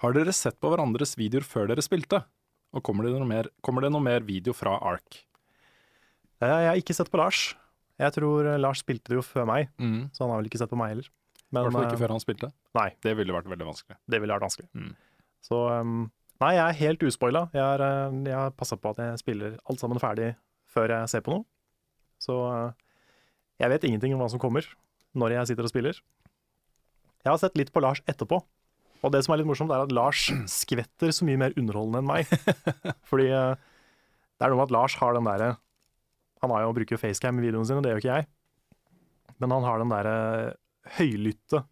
Har dere sett på hverandres videoer før dere spilte? Og kommer det noe mer, kommer det noe mer video fra Ark? Eh, Jeg har ikke sett på Lars. Jeg tror eh, Lars spilte det jo før meg, Mm. så han har vel ikke sett på meg heller. I hvert fall ikke eh, før han spilte. Nei, Det ville vært veldig vanskelig. det ville vært vanskelig. Mm. Så um, nei, jeg er helt uspoila. Jeg jeg har passa på at jeg spiller alt sammen ferdig før jeg ser på noe. Så eh, jeg vet ingenting om hva som kommer når jeg sitter og spiller. Jeg har sett litt på Lars etterpå. Og det som er litt morsomt, er at Lars skvetter så mye mer underholdende enn meg. Fordi eh, det er noe med at Lars har den derre Han har jo bruker facecam i videoene sine, det gjør ikke jeg. Men han har den derre høylytte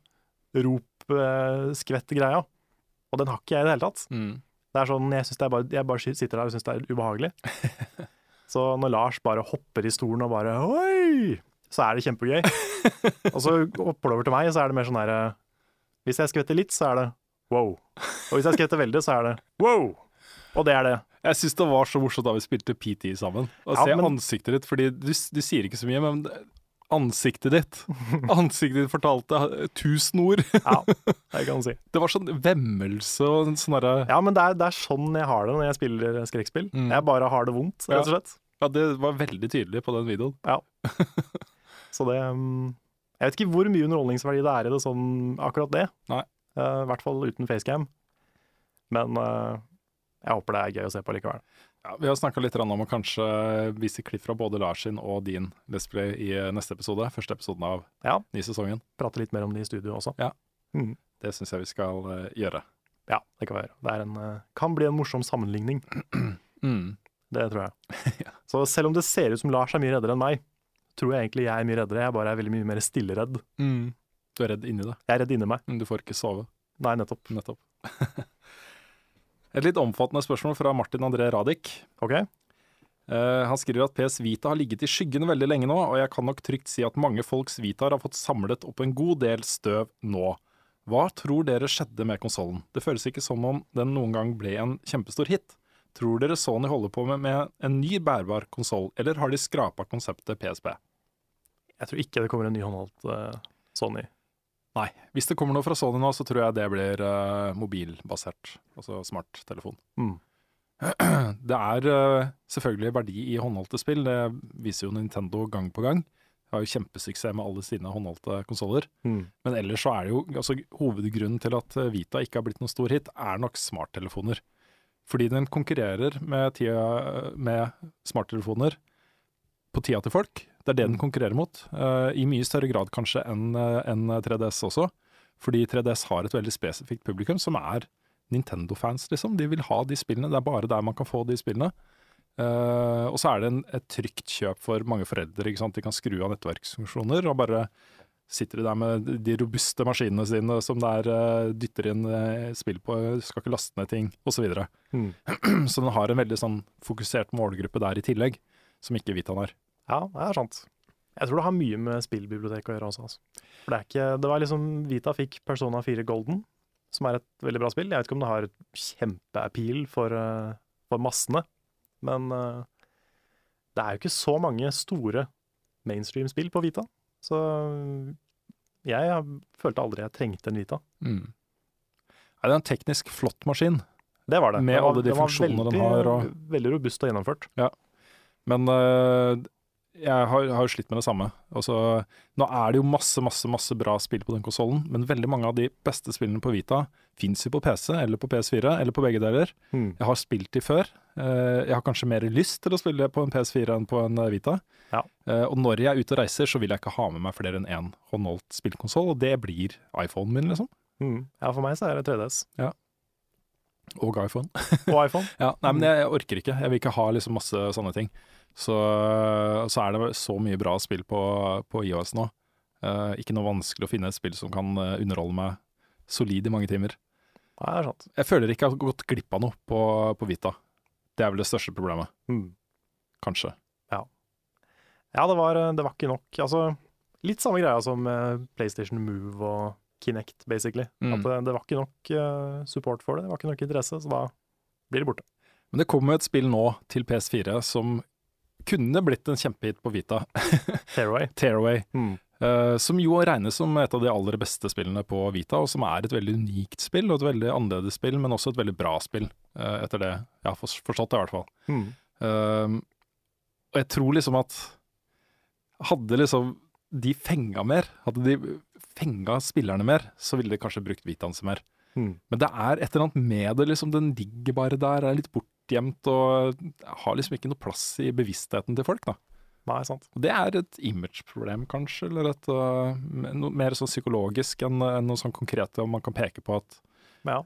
rop-skvett-greia. Og den har ikke jeg i det hele tatt. Mm. Det er sånn, jeg, bare, jeg bare sitter der og syns det er ubehagelig. Så når Lars bare hopper i stolen og bare Oi! Så er det kjempegøy. og så hopper det over til meg, så er det mer sånn herre Hvis jeg skvetter litt, så er det wow. Og hvis jeg skvetter veldig, så er det wow. Og det er det. Jeg syns det var så morsomt da vi spilte PT sammen. Å Ja, se men- ansiktet ditt, fordi du, du sier ikke så mye, men ansiktet ditt Ansiktet ditt fortalte tusen ord. Ja, det kan si. Det var sånn vemmelse og sånn derre ja. Men det er, det er sånn jeg har det når jeg spiller skrekkspill. Mm. Jeg bare har det vondt, rett og slett. Ja, det var veldig tydelig på den videoen. Ja. Så det um, Jeg vet ikke hvor mye underholdningsverdi det er i det sånn akkurat det. Nei. Eh, I hvert fall uten facecam. Men eh, jeg håper det er gøy å se på likevel. Ja, vi har snakka litt om å kanskje vise klipp fra både Lars sin og din Let's Play i neste episode. Første episoden av Ja. ny sesongen. Prate litt mer om det i studio også. Ja. Mm. Det syns jeg vi skal eh, gjøre. Ja, det kan vi gjøre. Det en, eh, kan bli en morsom sammenligning. Mm. Det tror jeg. Ja. Så selv om det ser ut som Lars er mye reddere enn meg, tror jeg egentlig jeg er mye reddere. Jeg bare er veldig mye mer stilleredd. Mm. Du er redd inni deg? Jeg er redd inni meg. men Du får ikke sove. Nei, nettopp. Nettopp. Et litt omfattende spørsmål fra Martin André Radik. Okay. Eh, han skriver at PS Vita har ligget i skyggen veldig lenge nå, og jeg kan nok trygt si at mange folks Vitaer har fått samlet opp en god del støv nå. Hva tror dere skjedde med konsollen? Det føles ikke som om den noen gang ble en kjempestor hit. Tror dere Sony holder på med, med en ny bærbar konsoll, eller har de skrapa konseptet PSP? Jeg tror ikke det kommer en ny håndholdt uh, Sony. Nei. Hvis det kommer noe fra Sony nå, så tror jeg det blir uh, mobilbasert, altså smarttelefon. Mm. Det er uh, selvfølgelig verdi i håndholdte spill, det viser jo Nintendo gang på gang. Har jo kjempesuksess med alle sine håndholdte konsoller. Mm. Men ellers så er det jo altså, Hovedgrunnen til at eh, Vita ikke har blitt noen stor hit, er nok smarttelefoner. Fordi den konkurrerer med, tida, med smarttelefoner på tida til folk. Det er det den konkurrerer mot. uh, I mye større grad kanskje enn en 3DS også. Fordi 3DS har et veldig spesifikt publikum, som er Nintendo-fans, liksom. De vil ha de spillene. Det er bare der man kan få de spillene. Uh, og så er det en, et trygt kjøp for mange foreldre. ikke sant? De kan skru av nettverksfunksjoner og bare sitter de der med de robuste maskinene sine som der er eh, dytter inn uh, spill på, skal ikke laste ned ting, osv. Så. Mm. så den har en veldig sånn fokusert målgruppe der i tillegg, som ikke Vitaen har. Ja, det er sant. Jeg tror det har mye med spillbiblioteket å gjøre også. Altså. For det er ikke Det var liksom Vita fikk Persona 4 Golden, som er et veldig bra spill. Jeg vet ikke om det har kjempeappeal for, eh, for massene, men eh, det er jo ikke så mange store mainstream-spill på Vita. Så jeg følte aldri jeg trengte en Vita. Mm. Nei, det er en teknisk flott maskin, Det var det. Med det var- alle de funksjonene den har, og- Veldig robust og gjennomført. men øh, jeg har, jo slitt med det samme. Altså, nå er det jo masse, masse, masse bra spill på den konsollen, men veldig mange av de beste spillene på Vita fins jo på PC eller på PS4, eller på begge deler. Mm. Jeg har spilt de før. Eh, Jeg har kanskje mer lyst til å spille på en PS4 enn på en eh, Vita. Ja. Eh, Og når jeg er ute og reiser, så vil jeg ikke ha med meg flere enn én håndholdt spillkonsoll, og det blir iPhonen min, liksom. Mm. Ja, for meg så er det 3DS. Og iPhone. Og iPhone. Ja, nei, men jeg, jeg orker ikke. Jeg vil ikke ha liksom masse sånne ting. Så, så er det så mye bra spill på, på iOS nå. Uh, ikke noe vanskelig å finne et spill som kan eh, underholde meg solid i mange timer. Nei, det er sant. Jeg føler ikke jeg har gått glipp av noe på, på Vita. Det er vel det største problemet, Mm. kanskje. Ja, det var, det var ikke nok. Altså, litt samme greia som PlayStation Move og Kinect, basically. Mm. At det, det var ikke nok eh, support for det, det var ikke nok interesse, så da blir det borte. Men det kommer et spill nå til PS4 som kunne blitt en kjempehit på Vita. Tearaway. Tearaway. Mm. Uh, som jo regnes som et av de aller beste spillene på Vita, og som er et veldig unikt spill, og et veldig annerledes spill, men også et veldig bra spill, uh, etter det jeg har forstått det, i hvert fall. Mm. Uh, og jeg tror liksom at hadde liksom de fenga mer, hadde de fenga spillerne mer, så ville de kanskje brukt Vitaen sin mer. Mm. Men det er et eller annet med det, liksom. Den ligger bare der, er litt bortgjemt og har liksom ikke noe plass i bevisstheten til folk, da. Nei, sant. Og det er et image-problem, kanskje, eller et uh, noe mer sånn psykologisk enn en noe sånn konkret om man kan peke på at ja.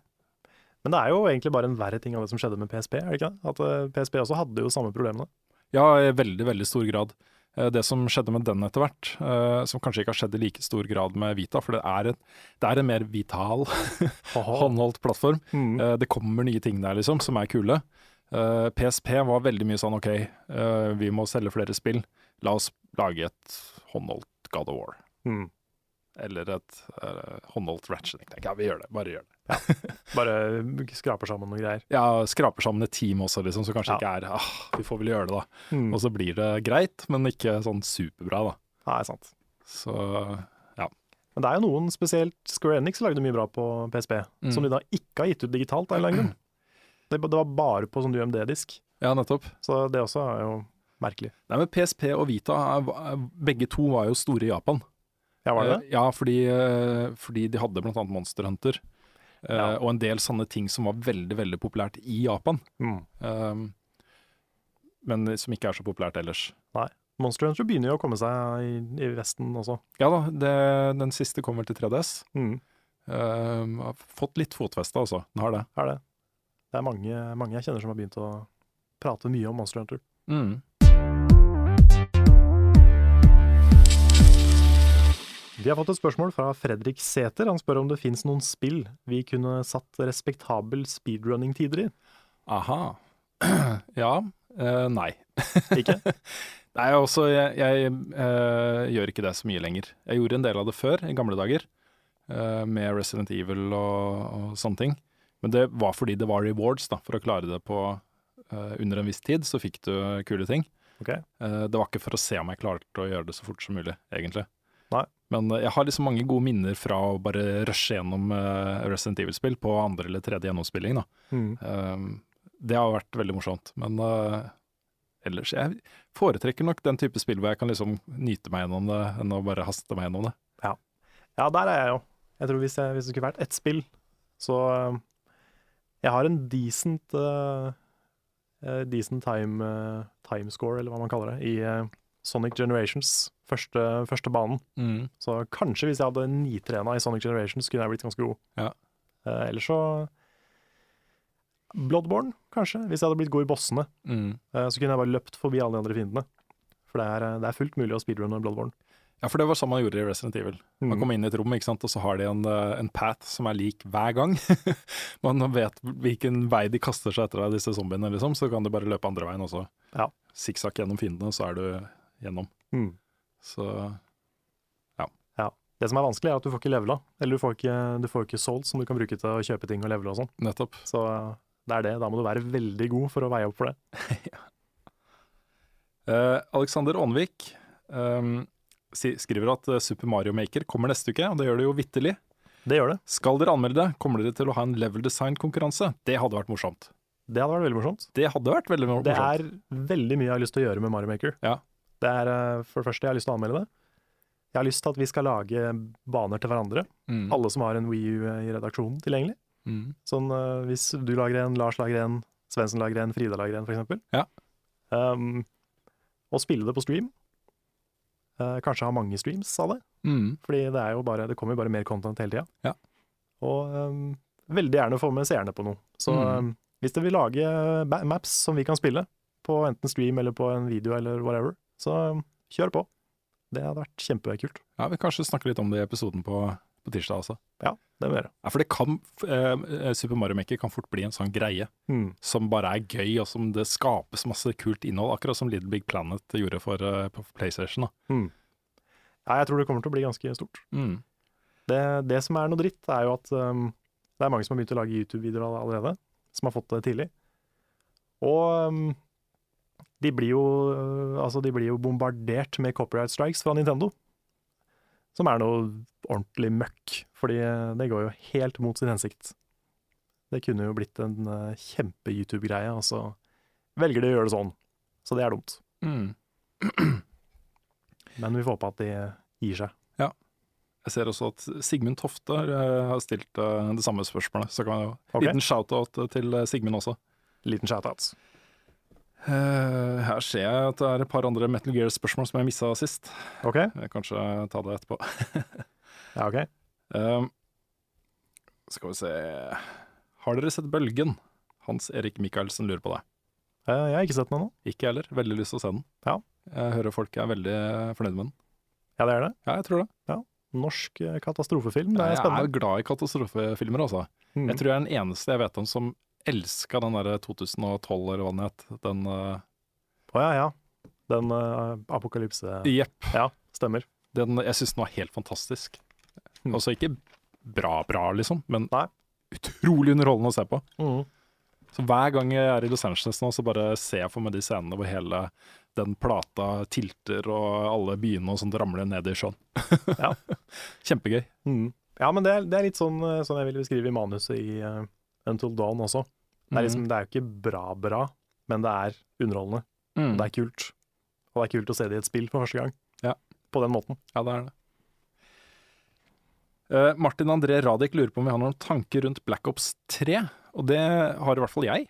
Men det er jo egentlig bare en verre ting av det som skjedde med PSP, er det ikke det? At uh, PSP også hadde jo samme problemene. Ja, i veldig, veldig stor grad. Eh, Det som skjedde med den etter hvert, eh, som kanskje ikke har skjedd i like stor grad med Vita, for det er en, det er en mer vital håndholdt plattform. Mm. Eh, Det kommer nye ting der, liksom, som er kule. Eh, PSP var veldig mye sånn OK, uh, vi må selge flere spill. La oss lage et håndholdt God of War. Mm. Eller et uh, håndholdt Ratchet. Ja, vi gjør det. Bare gjør det. Bare skraper sammen noen greier. Ja, skraper sammen et team også, liksom, så kanskje Ja. ikke er ah, Vi får vel gjøre det, da. Mm. Og så blir det greit, men ikke sånn superbra, da. Nei, sant. Så Men det er jo noen, spesielt Square Enix lagde mye bra på PSP, Mm. som de da ikke har gitt ut digitalt av en eller annen grunn. Det, det var bare på sånn UMD-disk, ja, nettopp. så det også er jo merkelig. Nei, men PSP og Vita, begge to var jo store i Japan. Ja, var det? Eh, Ja, fordi, eh, fordi de hadde annet Monster Hunter. eh, Ja. Og en del sånne ting som var veldig, veldig populært i Japan. Mm. Um, men som ikke er så populært ellers. Nei. Monster Hunter begynner jo å komme seg i, i Vesten også. Ja da, det, den siste kommer til 3DS. Mm. Um, har fått litt fotfeste, altså. Den har det. Er det. Det er mange, mange jeg kjenner som har begynt å prate mye om Monster Hunter. Mm. Vi har fått et spørsmål fra Fredrik Sæter. Han spør om det fins noen spill vi kunne satt respektabel speedrunning-tider i. Aha. ja. Eh, nei. Ikke? Nei, også, jeg, jeg eh, gjør ikke det så mye lenger. Jeg gjorde en del av det før, i gamle dager, eh, med Resident Evil og, og sånne ting. Men det var fordi det var rewards, da. For å klare det på uh, under en viss tid, så fikk du kule ting. Okay. Uh, det var ikke for å se om jeg klarte å gjøre det så fort som mulig, egentlig. Nei. Men uh, jeg har liksom mange gode minner fra å bare rushe gjennom Resident Evil-spill på andre eller tredje gjennomspilling. da. Mm. Um, det har vært veldig morsomt. Men ellers Jeg foretrekker nok den type spill hvor jeg kan liksom nyte meg gjennom det, enn å bare haste meg gjennom det. Ja, der er jeg jo. Jeg tror hvis, jeg, hvis det skulle vært ett spill, så Jeg har en decent eh, Decent time, uh, timescore, eller hva man kaller det, i uh, Sonic Generations. Første, første banen. Så kanskje hvis jeg hadde nitrena i Sonic Generations, kunne jeg blitt ganske god. Ja. Ellers så Bloodborne, kanskje. Hvis jeg hadde blitt god i bossene, Mm. så kunne jeg bare løpt forbi alle de andre fiendene. For det er, det er fullt mulig å speedrunne Bloodborne. Ja, for det var sånn man gjorde i Resident Evil. Man Mm. kommer inn i et rom, ikke sant? og så har de en, eh, en path som er lik hver gang. man vet hvilken vei de kaster seg etter deg, disse zombiene, liksom. Så kan du bare løpe andre veien også. Ja. Sikksakk gjennom fiendene, så er du gjennom. Mm. Så ja. ja. Det som er vanskelig, er at du får ikke levela. Eller du får ikke, du får ikke souls som du kan bruke til å kjøpe ting og levele og sånn. nettopp. Så eh, det er det. Da må du være veldig god for å veie opp for det. Eh, Alexander Aanvik ehm, si- skriver at eh, Super Mario Maker kommer neste uke, og det gjør det jo vitterlig. Det gjør det. Skal dere anmelde det, kommer dere til å ha en level design-konkurranse. Det hadde vært morsomt. Det hadde vært veldig morsomt. Det hadde vært veldig morsomt. Det er veldig mye jeg har lyst til å gjøre med Mario Maker. Ja. Det er eh, for det første jeg har lyst til å anmelde det. Jeg har lyst til at vi skal lage baner til hverandre. Mm. Alle som har en Wii U i redaksjonen tilgjengelig. Mm. Sånn eh, hvis du lager en, Lars lager en, Svendsen lager en, Frida lager en, eksempel. Ja. Um, og spille det på stream. Eh, kanskje ha mange streams av det. Mm. Fordi det, er jo bare, det kommer jo bare mer content hele tida. Ja. Og um, veldig gjerne få med seerne på noe. Så Mm. um, hvis dere vil lage maps som vi kan spille, på enten stream eller på en video eller whatever, så um, kjør på. Det hadde vært kjempekult. Ja, vi kanskje snakker litt om det i episoden på, på tirsdag også. Det må det. Ja, for det kan, eh, Super Mario Maker kan fort bli en sånn greie Mm. som bare er gøy, og som det skapes masse kult innhold, akkurat som Little Big Planet gjorde for, eh, på PlayStation. Da. Ja, jeg tror det kommer til å bli ganske stort. Mm. Det, det som er noe dritt, er jo at um, det er mange som har begynt å lage YouTube-videoer allerede, som har fått det tidlig. Og um, de blir jo uh, altså de blir jo bombardert med copyright strikes fra Nintendo. Som er noe ordentlig møkk, fordi øh, det går jo helt mot sin hensikt. Det kunne jo blitt en øh, kjempe-YouTube-greie, og så velger de å gjøre det sånn. Så det er dumt. Mm. Men vi får håpe at de gir seg. Ja. Jeg ser også at Sigmund Tofte eh, har stilt eh, det samme spørsmålet, så kan jeg jo okay. Liten shout-out til eh, Sigmund også. Liten shout-out. Eh, her ser jeg at det er et par andre Metal Gear-spørsmål som jeg missa sist. OK? Jeg kanskje ta det etterpå. Ja, OK. Um, skal vi se Har dere sett Bølgen? Hans Erik Michaelsen lurer på det. Uh, Jeg har ikke sett den ennå. Ikke jeg heller. Veldig lyst til å se den. Ja. Jeg hører folk er veldig fornøyd med den. Ja, det er det. Ja, jeg tror det. Norsk eh, katastrofefilm. Det er spennende. jeg er glad i katastrofefilmer, altså. Mm. Jeg tror jeg er den eneste jeg vet om som elska den derre 2012, eller hva den het. Den uh, oh, ja, ja. Den uh, apokalypse... Jepp. Ja, stemmer. Den, jeg syns den var helt fantastisk. Mm. Altså ikke bra, bra, liksom, men Nei. utrolig underholdende å se på. Mm. Så hver gang jeg er i Los Angeles nå, så bare ser jeg for meg de scenene hvor hele den plata tilter, og alle byene og sånt ramler ned i sjøen. Ja. Kjempegøy. Mm. Ja, men det er, det er litt sånn, eh, sånn jeg ville beskrive i manuset i eh, Until Dawn også. Det er, liksom, det er jo ikke bra-bra, men det er underholdende. Mm. Det er kult. Og det er kult å se det i et spill for første gang. Ja. På den måten. Ja, det er det. Uh, Martin André Radek lurer på om vi har noen tanker rundt Black Ops 3. Og det har i hvert fall jeg.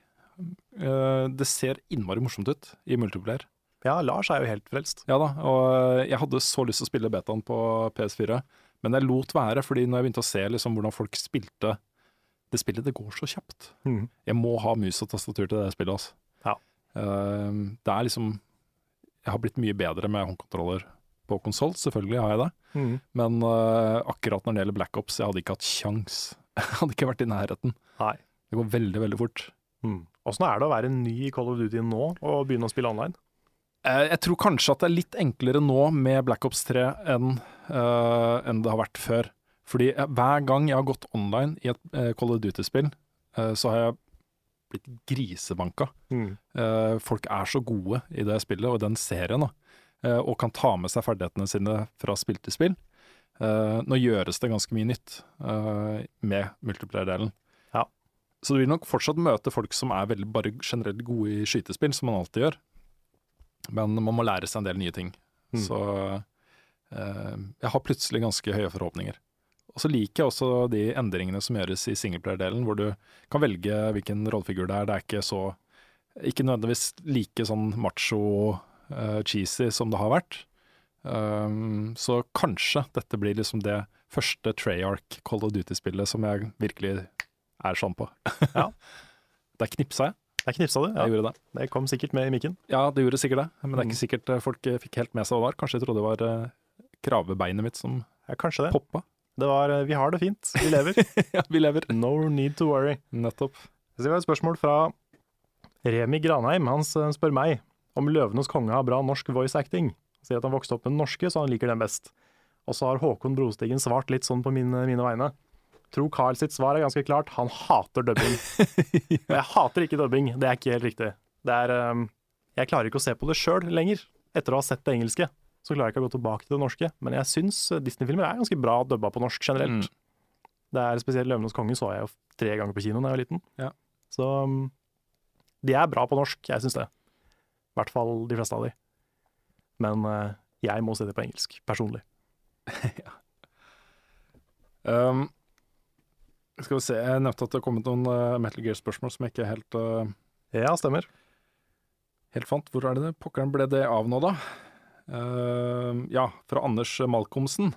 Uh, det ser innmari morsomt ut i multiplayer. Ja, Lars er jo helt frelst. Ja da, og jeg hadde så lyst til å spille betaen på PS4, men jeg lot være, fordi når jeg begynte å se liksom hvordan folk spilte det spillet, det går så kjapt. Mm. Jeg må ha mus og tastatur til det spillet. Altså. Ja. Uh, det er liksom Jeg har blitt mye bedre med håndkontroller på konsoll, selvfølgelig har jeg det. Mm. Men uh, akkurat når det gjelder Black Ops, jeg hadde ikke hatt kjangs. Jeg hadde ikke vært i nærheten. Nei. Det går veldig, veldig fort. Mm. Åssen er det å være ny i Call of Duty nå og begynne å spille online? Eh, Jeg tror kanskje at det er litt enklere nå med Black Ops 3 enn uh, enn det har vært før. Fordi jeg- hver gang jeg har gått online i et eh, Call of Duty-spill, eh, så har jeg blitt grisebanka. Eh, folk er så gode i det spillet og den serien, da, eh, og kan ta med seg ferdighetene sine fra spill til spill. Eh, nå gjøres det ganske mye nytt eh, med multiplayer-delen. Ja. Så du vil nok fortsatt møte folk som er veldig bare generelt gode i skytespill, som man alltid gjør. Men man må lære seg en del nye ting. Mm. Så jeg har plutselig ganske høye forhåpninger. Og så liker jeg også de endringene som gjøres i singleplayer-delen, hvor du kan velge hvilken rollefigur det er. Det er ikke så Ikke nødvendigvis like sånn macho uh, cheesy som det har vært. Um, så kanskje dette blir liksom det første Treyarch Call of Duty-spillet som jeg virkelig er sånn på. Ja. Der knipsa jeg. Der knipsa du. Jeg gjorde det. Det kom sikkert med i mikken. Ja, det gjorde sikkert det, men det er Mm. ikke sikkert eh, folk eh, fikk helt med seg hva det var. Kanskje de trodde det var eh, kravebeinet mitt som Ja, kanskje det. poppa. Det var eh, Vi har det fint. Vi lever. ja, vi lever. No need to worry. Nettopp. Så vi har et spørsmål fra Remi Granheim. Han spør meg om 'Løvenes konge' har bra norsk voice acting. Han sier at han vokste opp med den norske, så han liker den best. Og så har Håkon Brostigen svart litt sånn på mine, mine vegne. Tror Carl sitt svar er ganske klart. Han hater dubbing. Og jeg hater ikke dubbing, det er ikke helt riktig. Det er um, Jeg klarer ikke å se på det sjøl lenger. Etter å ha sett det engelske, så klarer jeg ikke å gå tilbake til det norske. Men jeg syns eh, Disney-filmer er ganske bra dubba på norsk generelt. Mm. Det er spesielt 'Løvenes konge' så jeg jo tre ganger på kino da jeg var liten. Ja. Så um, de er bra på norsk, jeg syns det. I hvert fall de fleste av de. Men eh, jeg må se det på engelsk, personlig. Um, skal vi se, jeg nevnte at det har kommet noen uh, Metal Gear-spørsmål som jeg ikke helt, uh, Ja, stemmer. helt fant. Hvor er det det? Pokkeren ble det av nå, da? Um, ja, fra Anders Malcolmsen.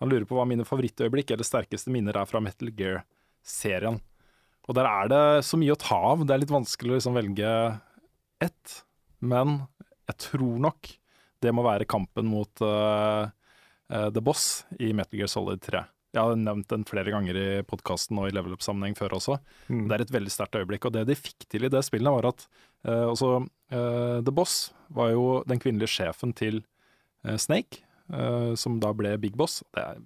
Han lurer på hva mine favorittøyeblikk eller sterkeste minner er fra Metal Gear-serien. Og der er det så mye å ta av. Det er litt vanskelig å liksom velge ett. Men jeg tror nok det må være kampen mot uh, uh, The Boss i Metal Gear Solid 3. Jeg har nevnt den flere ganger i podkasten og i level up-sammenheng før også. Mm. Det er et veldig sterkt øyeblikk. Og det de fikk til i det spillet, var at eh, The Boss var jo den kvinnelige sjefen til eh, Snake, som da ble Big Boss. Det er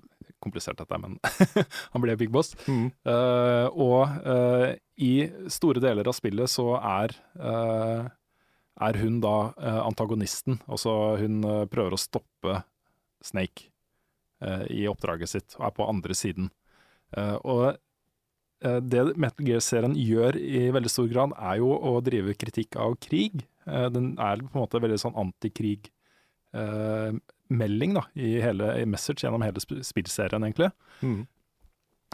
komplisert dette, men han ble Big Boss. Mm. Uh, og uh, i store deler av spillet så er, uh, er hun da antagonisten. Altså hun prøver å stoppe Snake eh, i oppdraget sitt, og er på andre siden. Eh, og det Metal Gear-serien gjør i veldig stor grad, er jo å drive kritikk av krig. Eh, den er på en måte veldig sånn antikrig eh, da, i hele message gjennom hele sp- spillserien, egentlig. Mm.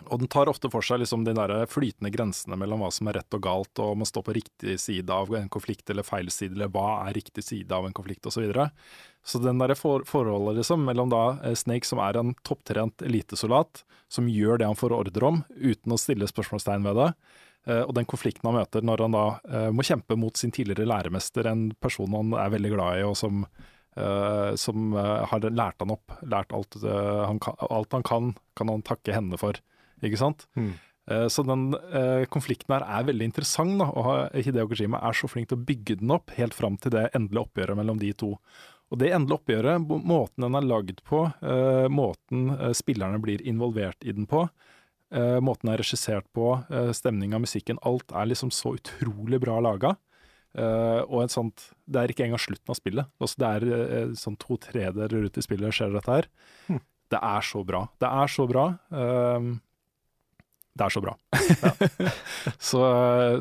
Og den tar ofte for seg liksom de der flytende grensene mellom hva som er rett og galt, og om å stå på riktig side av en konflikt eller feil side, eller hva er riktig side av en konflikt, osv. Så, videre. så den der for forholdet liksom, mellom da eh, Snake, som er en topptrent elitesoldat, som gjør det han får ordre om, uten å stille spørsmålstegn ved det, eh, og den konflikten han møter når han da eh, må kjempe mot sin tidligere læremester, en person han er veldig glad i, og som som har lært han opp, lært alt, han kan, alt han kan, kan han takke henne for. Ikke sant? Mm. Eh, Så den eh, konflikten her er veldig interessant, da, og Hideo Kojima er så flink til å bygge den opp helt fram til det endelige oppgjøret mellom de to. Og det endelige oppgjøret, måten den er lagd på, eh, måten spillerne blir involvert i den på, måten den er regissert på, stemning av musikken, alt er liksom så utrolig bra laga. Uh, og sånt, Det er ikke engang slutten av spillet. Altså det er uh, sånn to tredeler ut i spillet skjer dette her. Hm. Det er så bra. Det er så bra. ehm, det er så bra. så,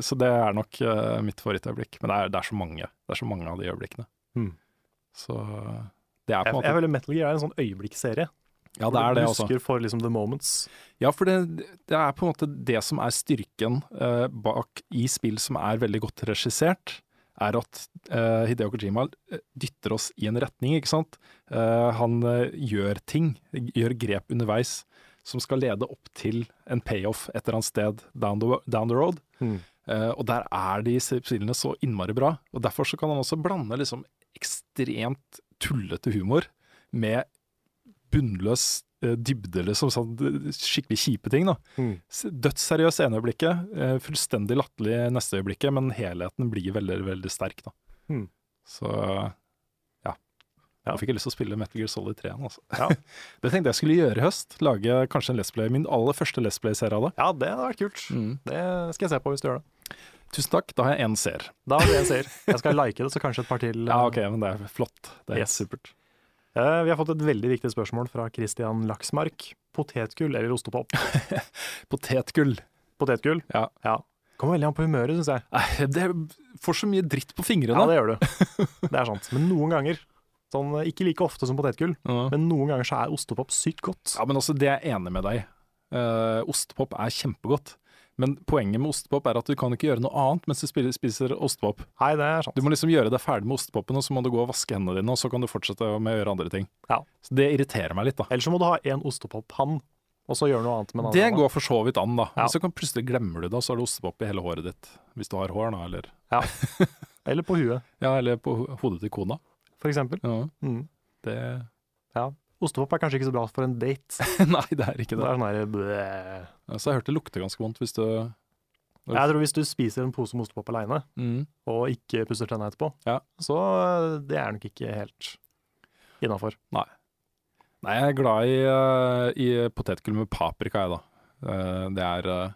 så det er nok uh, mitt favorittøyeblikk. Men det er, det er så mange. Det er så mange av de øyeblikkene. Mm. Så det er på en måte jeg føler Metal Gear er en sånn øyeblikksserie. Ja, det er det du også. husker for liksom the moments. Ja, for det, det er på en måte det som er styrken uh, bak i spill som er veldig godt regissert, er at uh, Hideo Kojima dytter oss i en retning, ikke sant. Uh, han gjør ting, gjør grep underveis, som skal lede opp til en payoff et eller annet sted down the, down the road. Mm. Uh, og der er de spillene så innmari bra. Og derfor så kan han også blande liksom ekstremt tullete humor med bunnløs uh, dybde, liksom. Sånn skikkelig kjipe ting, da. Mm. Dødsseriøst ene øyeblikket, uh, fullstendig latterlig neste øyeblikket, men helheten blir veldig, veldig sterk, da. Mm. Så. Ja. Jeg fikk lyst til å spille Metal Gear Solid 3 igjen, altså. Ja. det tenkte jeg skulle gjøre i høst. Lage kanskje en Let's Play, min aller første Let's Play-serie av det. ja, det hadde vært kult. Mm. Det skal jeg se på hvis du gjør det. Tusen takk, da har jeg én seer. Da har du en seer. Jeg skal like det, så kanskje et par til. Ja, ok, men det er flott. Det er Yes. supert. Eh, Vi har fått et veldig viktig spørsmål fra Christian Laksmark. Potetgull eller ostepop? Potetgull. Potetgull? Ja. Kommer veldig an på humøret, syns jeg. Nei, Det får så mye dritt på fingrene. Ja, det gjør du. Det er sant. Men noen ganger, sånn ikke like ofte som potetgull, Ja. men noen ganger så er ostepop sykt godt. Ja, men også det er jeg enig med deg Uh, ostepop er kjempegodt. Men poenget med ostepop er at du kan ikke gjøre noe annet mens du spiser, spiser ostepop. Nei, det er sant. Du må liksom gjøre deg ferdig med ostepopen, og så må du gå og vaske hendene dine, og så kan du fortsette med å gjøre andre ting. Ja. Så det irriterer meg litt, da. Ellers så må du ha en ostepop-hann, og så gjøre noe annet med den Det andre. går for så vidt an, da. Ja. Men så kan plutselig glemmer du det, og så har du ostepop i hele håret ditt. Hvis du har hår, da, eller, Eller på huet, ja, eller på hodet til kona. Eksempel. Ja, Mm. det Ostepop er kanskje ikke så bra for en date. Nei, det er ikke Det det. er sånn her, ja, Så jeg har hørt det lukter ganske vondt hvis du Jeg tror hvis du spiser en pose med ostepop aleine, mm. og ikke pusser tennene etterpå, Ja. så eh, det er nok ikke helt innafor. Nei, jeg er glad i, eh, i potetgull med paprika, jeg, da. Eh, det er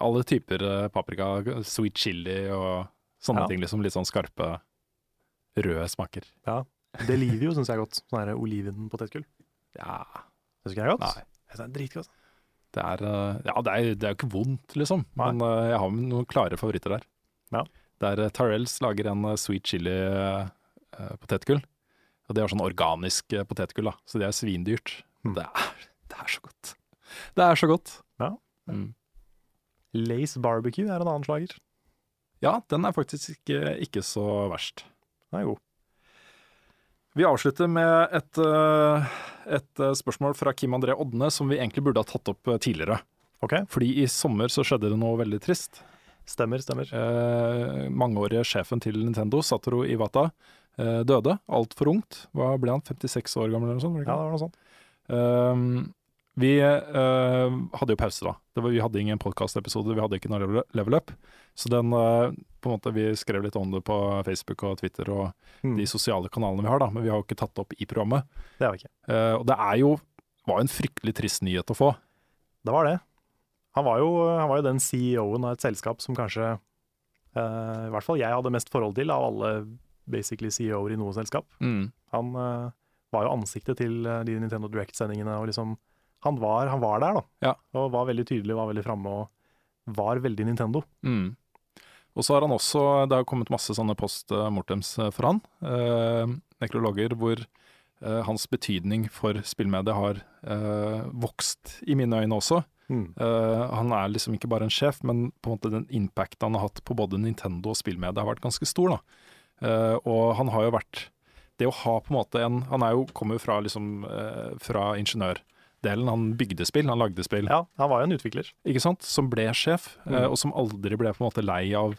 alle typer paprika. Sweet chili og sånne Ja. ting. liksom Litt sånn skarpe, røde smaker. Delivio syns jeg er godt. Sånn olivenpotetgull. Ja, Syns ikke det er godt? nei. Jeg synes det er dritgodt. Det er, eh, ja, det er, det er jo ikke vondt, liksom. Nei. Men uh, jeg har noen klare favoritter der. Ja. Der eh, Tyrells lager en sweet chili potetgull. Og det er sånn organisk uh, potetgull, da. Så det er svindyrt. Mm. Det, er, det er så godt. Det er så godt. Ja. Mm. Lace barbecue er en annen slager. Ja, den er faktisk ikke, ikke så verst. Den er god. Vi avslutter med et, eh, et eh, spørsmål fra Kim André Odne som vi egentlig burde ha tatt opp eh, tidligere. Okay. Fordi i sommer så skjedde det noe veldig trist. stemmer, stemmer. Eh, mangeårige sjefen til Nintendo, Satoru Iwata, eh, døde altfor ungt. Hva ble han? 56 år gammel eller noe sånt? Ja, det var noe sånt. Ehm, vi eh, hadde jo pause da. Det var, vi hadde ingen podkastepisode, vi hadde ikke noe level, up. Så den, eh, på en måte, vi skrev litt om det på Facebook og Twitter og Mm. de sosiale kanalene vi har, da, men vi har jo ikke tatt det opp i programmet. Det har vi ikke. Uh, og det er jo var jo en fryktelig trist nyhet å få. Det var det. Han var jo, han var jo den CEO-en av et selskap som kanskje uh, I hvert fall jeg hadde mest forhold til av alle basically CEO-er i noe selskap. Han uh, var jo ansiktet til de Nintendo Direct-sendingene. og liksom han var, han var der, da. Ja. Og var veldig tydelig, var veldig framme og var veldig Nintendo. Mm. Og så har han også, det har kommet masse sånne post mortems for han, eh, nekrologer, hvor eh, hans betydning for spillmediet har eh, vokst i mine øyne også. Mm. Eh, han er liksom ikke bare en sjef, men på en måte den impact han har hatt på både Nintendo og spillmediet har vært ganske stor. da. Eh, og han har jo vært Det å ha på en måte en Han er jo, kommer jo fra, liksom, eh, fra ingeniørdelen. Han bygde spill, han lagde spill Ja, han var jo en utvikler. ikke sant? som ble sjef, Mm. eh, og som aldri ble på en måte lei av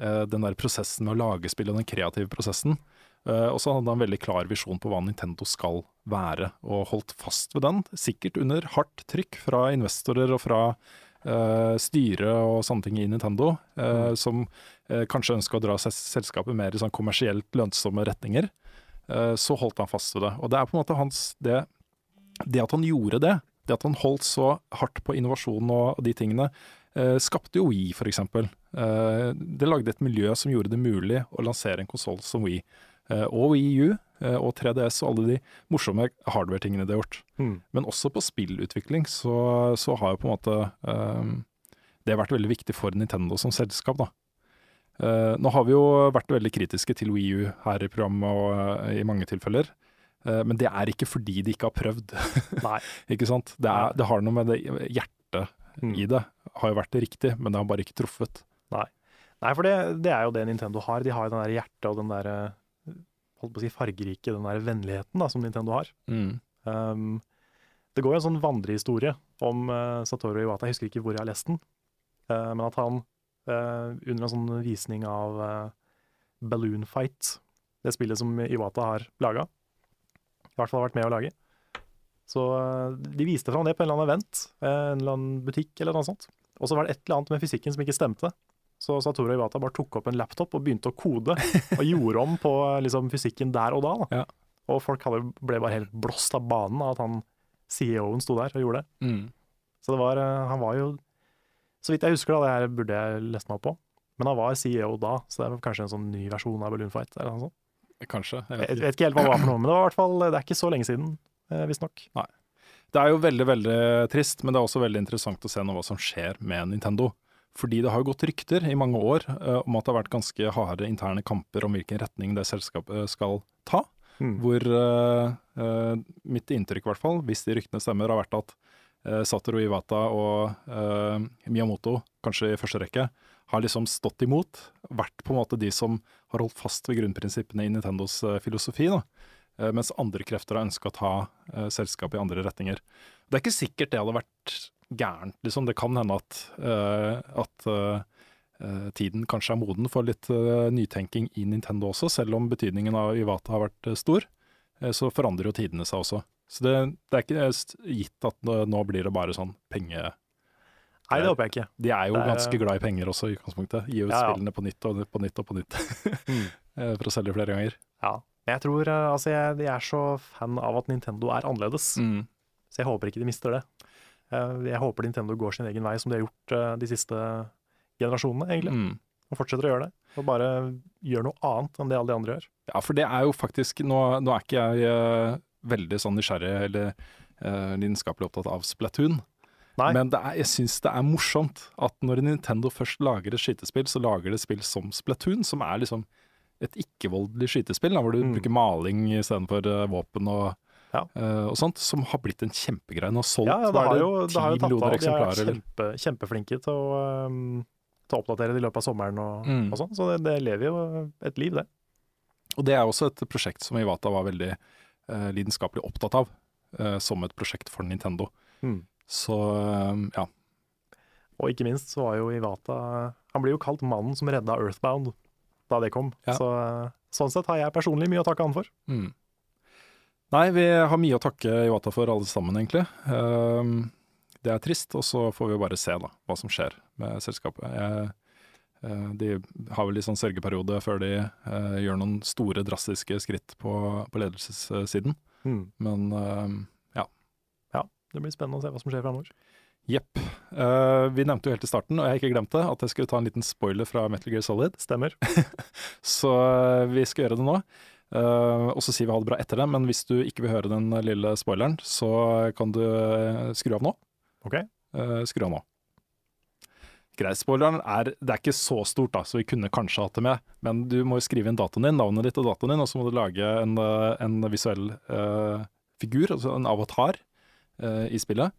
eh, den der prosessen med å lage spill og den kreative prosessen. Eh, og så hadde han en veldig klar visjon på hva Nintendo skal være, og holdt fast ved den, sikkert under hardt trykk fra investorer og fra Uh, styret og sånne ting i Nintendo, uh, Mm. som uh, kanskje ønska å dra selskapet mer i sånn kommersielt lønnsomme retninger. Så holdt han fast ved det. Og det er på en måte hans det, det at han gjorde det, det at han holdt så hardt på innovasjon og de tingene, eh, skapte jo Wii, eksempel. Eh, det lagde et miljø som gjorde det mulig å lansere en konsoll som Wii. Eh, og Wii U og 3DS og alle de morsomme hardware-tingene det har gjort. Mm. Men også på spillutvikling så, så har jo på en måte eh, det vært veldig viktig for Nintendo som selskap, da. Uh, nå har vi jo vært veldig kritiske til Wii U her i programmet og uh, i mange tilfeller. Eh, men det er ikke fordi de ikke har prøvd. Nei. ikke sant? Det, er, det har noe med det hjertet Mm. i det. Har jo vært det riktig, men det har bare ikke truffet. Nei, Nei for det, det er jo det Nintendo har. De har jo den der hjertet og den der eh, holdt på å si fargerike, den der vennligheten da, som Nintendo har. Um, det går jo en sånn vandrehistorie om uh, Satoru Iwata, jeg husker ikke hvor jeg har lest den, Uh, men at han uh, under en sånn visning av Balloon Fight, det spillet som Iwata har laga, i hvert fall har vært med å lage, Så eh, de viste fram det på en eller annen event, eh, en eller annen butikk eller noe sånt. Og så var det et eller annet med fysikken som ikke stemte. Så Satoru Iwata bare tok opp en laptop og begynte å kode, og gjorde om på liksom, fysikken der og da. da. Ja. Og folk hadde, ble bare helt blåst av banen av at han CEO-en sto der og gjorde det. Mm. Så det var, eh, han var jo Så vidt jeg husker, da, det her burde jeg lest meg opp på, men han var CEO da, så det er kanskje en sånn ny versjon av Balloon Fight. Eller noe sånt. Kanskje. Jeg Jeg vet ikke. helt hva det var for noe, men det var i hvert fall, det er ikke så lenge siden, eh, visstnok. Det er jo veldig veldig trist, men det er også veldig interessant å se nå hva som skjer med Nintendo. Fordi det har gått rykter i mange år uh, om at det har vært ganske harde interne kamper om hvilken retning det selskapet skal ta. Mm. Hvor uh, uh, mitt inntrykk, i hvert fall, hvis de ryktene stemmer, har vært at eh, Satoru Iwata og eh, Miyamoto, kanskje i første rekke, har liksom stått imot. Vært på en måte de som har holdt fast ved grunnprinsippene i Nintendos eh, filosofi. da. Eh, mens andre krefter har ønska å ta eh, selskapet i andre retninger. Det er ikke sikkert det hadde vært gærent, liksom. Det kan hende at, at tiden kanskje er moden for litt nytenking i Nintendo også, selv om betydningen av Iwata har vært stor. så forandrer jo tidene seg også. Så det, det er ikke gitt at nå blir det bare sånn penge... Nei, det håper jeg ikke. De er jo er- ganske glad i penger også, i utgangspunktet. Gi ut Ja, ja. spillene på nytt og på nytt og på nytt. Mm. eh, for å selge flere ganger. Ja. Men Jeg tror, eh, altså jeg, jeg er så fan av at Nintendo er annerledes, Mm. så jeg håper ikke de mister det. Eh, Jeg håper Nintendo går sin egen vei, som de har gjort de siste generasjonene, egentlig. Mm. Og fortsetter å gjøre det. Og bare gjør noe annet enn det alle de andre gjør. Ja, for det er jo faktisk Nå, nå er ikke jeg veldig sånn nysgjerrig eller uh, lidenskapelig opptatt av Splatoon. Nei. Men det er, jeg syns det er morsomt at når Nintendo først lager et skytespill, så lager det spill som Splatoon, som er liksom et ikke-voldelig skytespill, da, hvor du Mm. bruker maling istedenfor uh, våpen og, Ja. uh, og sånt, som har blitt en kjempegreie. og solgt Ja, ja, det har det, jo, det har jo tatt av. De er kjempe, kjempeflinke til å, um, til å oppdatere det i løpet av sommeren og, Mm. og sånn. Så det, det lever jo et liv, det. Og det er også et prosjekt som Iwata var veldig uh, lidenskapelig opptatt av, eh, som et prosjekt for Nintendo. Mm. Så eh, ja. Og ikke minst så var jo Iwata Han blir jo kalt mannen som redda Earthbound da det kom. Ja. Så sånn sett har jeg personlig mye å takke han for. Mm. Nei, vi har mye å takke Iwata for alle sammen, egentlig. Ehm, det er trist, og så får vi bare se da, hva som skjer med selskapet. Jeg, eh, de har vel litt sånn sørgeperiode før de eh, gjør noen store, drastiske skritt på, på ledelsessiden. Mm. Men ehm, Det blir spennende å se hva som skjer framover. jepp. Uh, vi nevnte jo helt i starten, og jeg har ikke glemt det, at jeg skulle ta en liten spoiler fra Metal Gear Solid. Stemmer. Så eh, vi skal gjøre det nå. Uh, og så sier vi ha det bra etter det, men hvis du ikke vil høre den lille spoileren, så kan du skru av nå. OK? Uh, skru av nå. Greit, spoileren er Det er ikke så stort, da, så vi kunne kanskje hatt det med. Men du må jo skrive inn datoen din, navnet ditt og datoen din, og så må du lage en, en visuell figur, altså en avatar, eh, i spillet.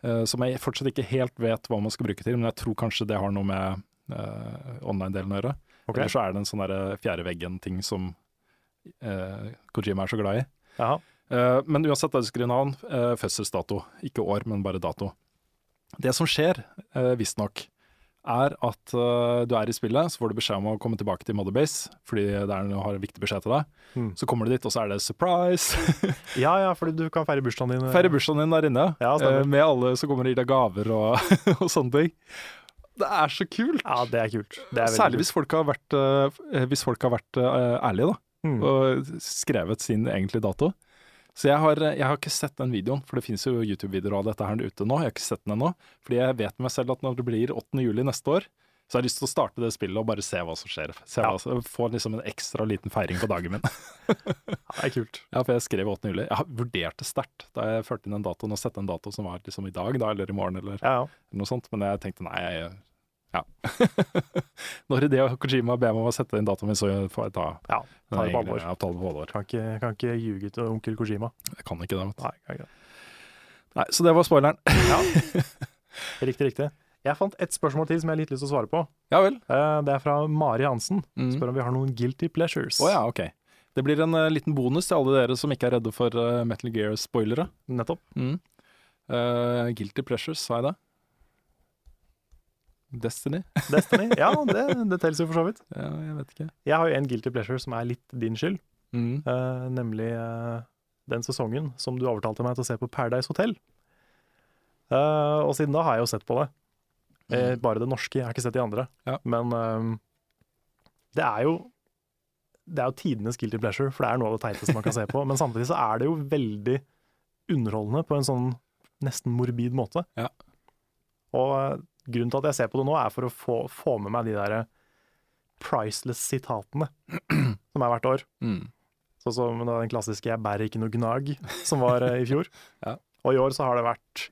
Uh, som jeg fortsatt ikke helt vet hva man skal bruke til, men jeg tror kanskje det har noe med uh, online-delen å gjøre. Okay. Eller så er det en sånn fjerde veggen-ting som Kojima er så glad i. Men uansett, da du skriver navn, uh, fødselsdato. Ikke år, men bare dato. Det som skjer, uh, visstnok, er at uh, du er i spillet, så får du beskjed om å komme tilbake til Motherbase, fordi det er noe har en viktig beskjed til deg. Mm. Så kommer du dit, og så er det surprise! Ja ja, fordi du kan feire bursdagen din. eh, Feire bursdagen din der inne, Ja, eh, med alle som kommer og gir deg gaver og, og sånne ting. Det er så kult! Ja, det er kult. Det er Særlig hvis folk har vært, uh, hvis folk har vært ærlige, da. Mm. og skrevet sin egentlige dato. Så jeg har, jeg har ikke sett den videoen, for det finnes jo YouTube-videoer av dette her ute nå. Jeg har ikke sett den ennå, fordi jeg vet med meg selv at når det blir 8. juli neste år, så har jeg lyst til å starte det spillet og bare se hva som skjer. Se Ja. hva, få liksom en ekstra liten feiring på dagen min. Ja, det er kult. ja, for jeg skrev 8. juli. Jeg har vurdert det sterkt da jeg førte inn den datoen, og sette en dato som var liksom i dag, da, eller i morgen, eller Ja, ja. noe sånt. Men jeg tenkte nei, jeg, ja. Når Ideo Kojima ber meg om å sette inn datoen min, så får jeg ta, ja ta det på alvor. Ja, ta det på alvor. Kan ikke, kan ikke ljuge til onkel Kojima. Jeg kan ikke det. Vet. du. Nei, kan ikke det. Nei, så det var spoileren. Riktig, riktig. Jeg fant et spørsmål til som jeg har litt lyst til å svare på. Ja vel. Eh, Det er fra Mari Hansen. Mm. Spør om vi har noen guilty pleasures. Å ja, ok. Det blir en uh, liten bonus til alle dere som ikke er redde for uh, Metal Gear-spoilere. Nettopp. Mm. Uh, guilty Pleasures, sa jeg det? Destiny? Destiny. Ja, det, det teller jo for så vidt. Ja, jeg vet ikke. Jeg har jo en guilty pleasure som er litt din skyld, Mm. eh, nemlig eh, den sesongen som du overtalte meg til å se på Paradise Hotel. Eh, og siden da har jeg jo sett på det. Eh, bare det norske, jeg har ikke sett de andre. Ja. Men eh, det er jo det er jo tidenes guilty pleasure, for det er noe av det teiteste man kan se på. Men samtidig så er det jo veldig underholdende på en sånn nesten morbid måte. Ja. Og eh, grunnen til at jeg ser på det nå, er for å få, få med meg de der priceless-sitatene som er hvert år. Mm. Sånn som den klassiske 'jeg bærer ikke noe gnag', som var eh, i fjor. Ja. Og i år så har det vært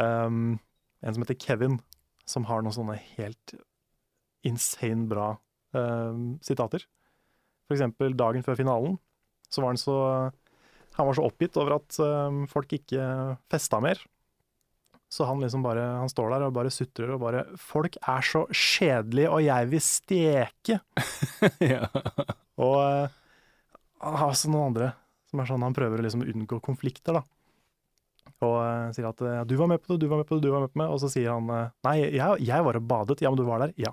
um, en som heter Kevin, som har noen sånne helt insane bra um, sitater. For eksempel dagen før finalen, så var han så Han var så oppgitt over at um, folk ikke festa mer. Så han liksom bare Han står der og bare sutrer og bare 'Folk er så kjedelige, og jeg vil steke'. ja. Og eh, han har også noen andre som er sånn han prøver å liksom unngå konflikter, da. Og eh, sier at eh, 'du var med på det, du var med på det, du var med på det'. Og så sier han eh, 'nei, jeg, jeg var og badet'. 'Ja, men du var der'? Ja.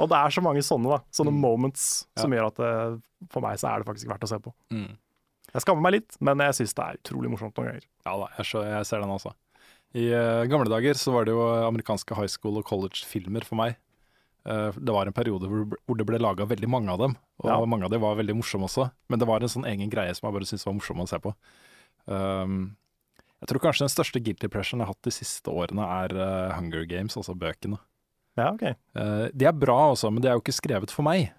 Og det er så mange sånne, da. Sånne Mm. moments som Ja. gjør at det, for meg så er det faktisk verdt å se på. Mm. Jeg skammer meg litt, men jeg syns det er utrolig morsomt noen ganger. Ja da, jeg, ser, jeg ser den også. I uh, gamle dager så var det jo amerikanske high school og college-filmer for meg. Uh, det var en periode hvor, hvor det ble laga veldig mange av dem, og Ja. mange av dem var veldig morsomme også. Men det var en sånn egen greie som jeg bare syntes var morsom å se på. Um, jeg tror kanskje den største guilty pressuren jeg har hatt de siste årene, er uh, Hunger Games, altså bøkene. Ja, OK. Uh, de er bra også, men de er jo ikke skrevet for meg.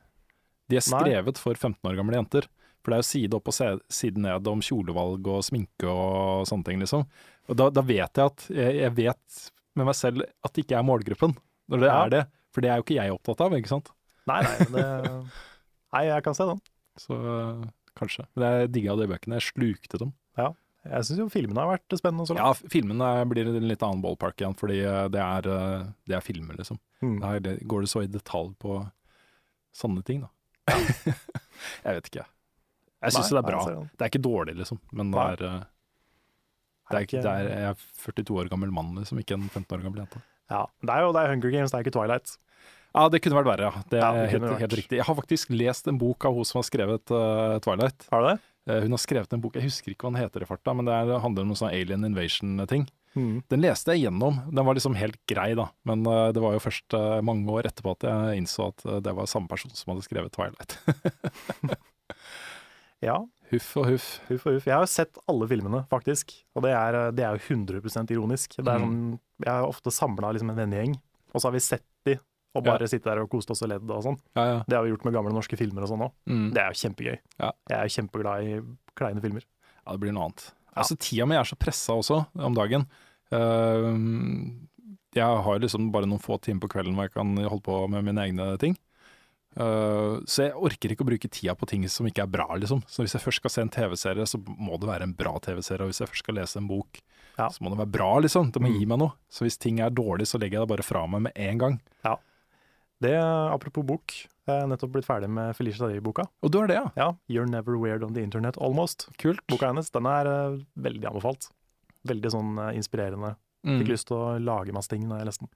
De er Nei. skrevet for 15 år gamle jenter. For det er jo side opp og side ned om kjolevalg og sminke og sånne ting, liksom. Og da, da vet jeg at jeg, jeg vet med meg selv at det ikke er målgruppen, når det Ja. er det. For det er jo ikke jeg opptatt av, ikke sant. Nei, nei, det Nei, jeg kan se den. Så kanskje. Men jeg digga de bøkene. Jeg slukte dem. Jeg syns jo filmene har vært spennende så langt. Ja, filmene blir en litt annen ballpark igjen, fordi eh, det er, eh, det er filmer, liksom. Mm. Der går det så i detalj på sånne ting, da. jeg vet ikke. Jeg syns det er bra. Det er ikke dårlig, liksom, men det er, eh, det Er det er Jeg er 42 år gammel mann, liksom, ikke en 15 år gammel jente. Ja, det er jo det er Hunger Games, det er ikke Twilight. Ja, det kunne vært verre, ja. Det Ja, er det helt, helt riktig. Jeg har faktisk lest en bok av hun som har skrevet uh, Twilight. Har du det? Uh, hun har skrevet en bok, jeg husker ikke hva den heter i farta, men det, er, det handler om noen sånn alien invasion-ting. Mm. Den leste jeg gjennom. Den var liksom helt grei, da. Men uh, det var jo først mange år etterpå at jeg innså at det var samme person som hadde skrevet Twilight. Ja, huff og huff. huff og huff. Jeg har jo sett alle filmene, faktisk. Og det er, det er jo 100 ironisk. Er Mm. sånn, jeg har ofte samla liksom en vennegjeng, og så har vi sett de, og bare sittet der og kost oss og ledd og sånn. Ja, ja. Det har vi gjort med gamle norske filmer og sånn òg. Mm. Det er jo kjempegøy. Ja. Jeg er jo kjempeglad i kleine filmer. ja, det blir noe annet. Ja. Altså, tida mi er så pressa også om dagen. Uh, jeg har liksom bare noen få timer på kvelden hvor jeg kan holde på med mine egne ting. Eh, så jeg orker ikke å bruke tida på ting som ikke er bra, liksom. Så hvis jeg først skal se en TV-serie, så må det være en bra TV-serie. Og hvis jeg først skal lese en bok, Ja. så må det være bra, liksom. Det må Mm. gi meg noe. Så hvis ting er dårlig, så legger jeg det bare fra meg med en gang. Ja. Det, Apropos bok, jeg er nettopp blitt ferdig med Felicia Day-boka. Og du er det, ja. Ja, You're Never Weird on the Internet Almost. Kult. Boka hennes den er uh, veldig anbefalt. Veldig sånn uh, inspirerende. Mm. Fikk lyst til å lage masse ting da jeg leste den.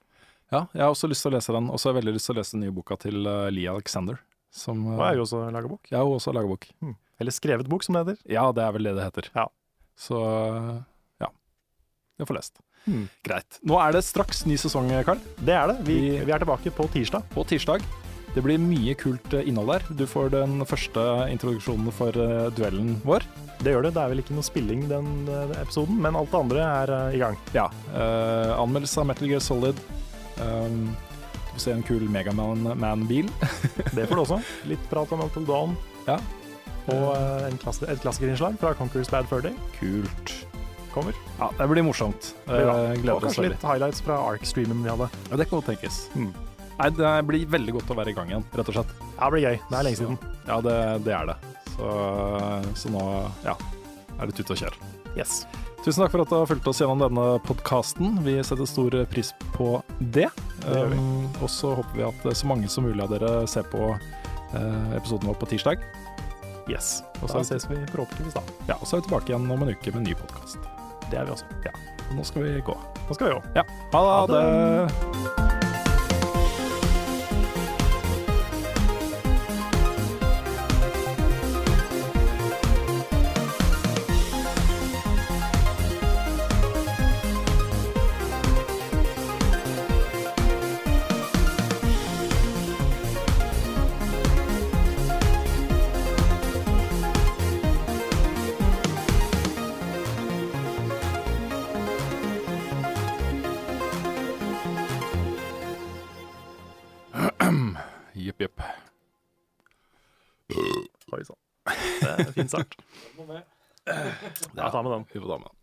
Ja, jeg har også lyst til å lese den. Og så har jeg veldig lyst til å lese den nye boka til uh, Lee Alexander. Som, uh, og er jo også laga bok. ja, hun også lager bok. Eller skrevet bok, som det heter. Ja, det er vel det det heter. Ja. Så ja. Jeg får lest. Hmm. Greit. Nå er det straks ny sesong, Karl. Det er det. Vi, Vi- vi er tilbake på tirsdag. På tirsdag. Det blir mye kult innhold der. Du får den første introduksjonen for uh, duellen vår. Det gjør det. Det er vel ikke noe spilling den uh, episoden, men alt det andre er uh, i gang. Ja. Anmeldelse av Metal Gear Solid. Um, du får se en kul Megaman-bil. Det får du også. Litt prat om Until Dawn. Ja. Og eh, en klasse, et klassikerinnslag fra Conquerors Bad Fur Day Kult. kommer. Ja, det blir morsomt. Det blir. Gleder Og kanskje litt highlights fra Ark-streamen vi hadde. Ja, det kan godt tenkes. Mm. Nei, det blir veldig godt å være i gang igjen, rett og slett. Ja, det blir gøy. Det er lenge siden. Ja, det, det er det. Så, så nå, ja, er det tut og kjør. Yes. Tusen takk for at du har fulgt oss gjennom denne podkasten. Vi setter stor pris på det. Det. Um, og så håper vi at så mange som mulig av dere ser på uh, episoden vår på tirsdag. yes. Og så, ses vi forhåpentligvis da. ja, og så er vi tilbake igjen om en uke med en ny podkast. Det er vi også. Ja. Nå skal vi gå. Nå skal vi jo. Ja, ha Ha det. Oi sann. Det er en fin start. Ja, ta med den. Vi får ta med den.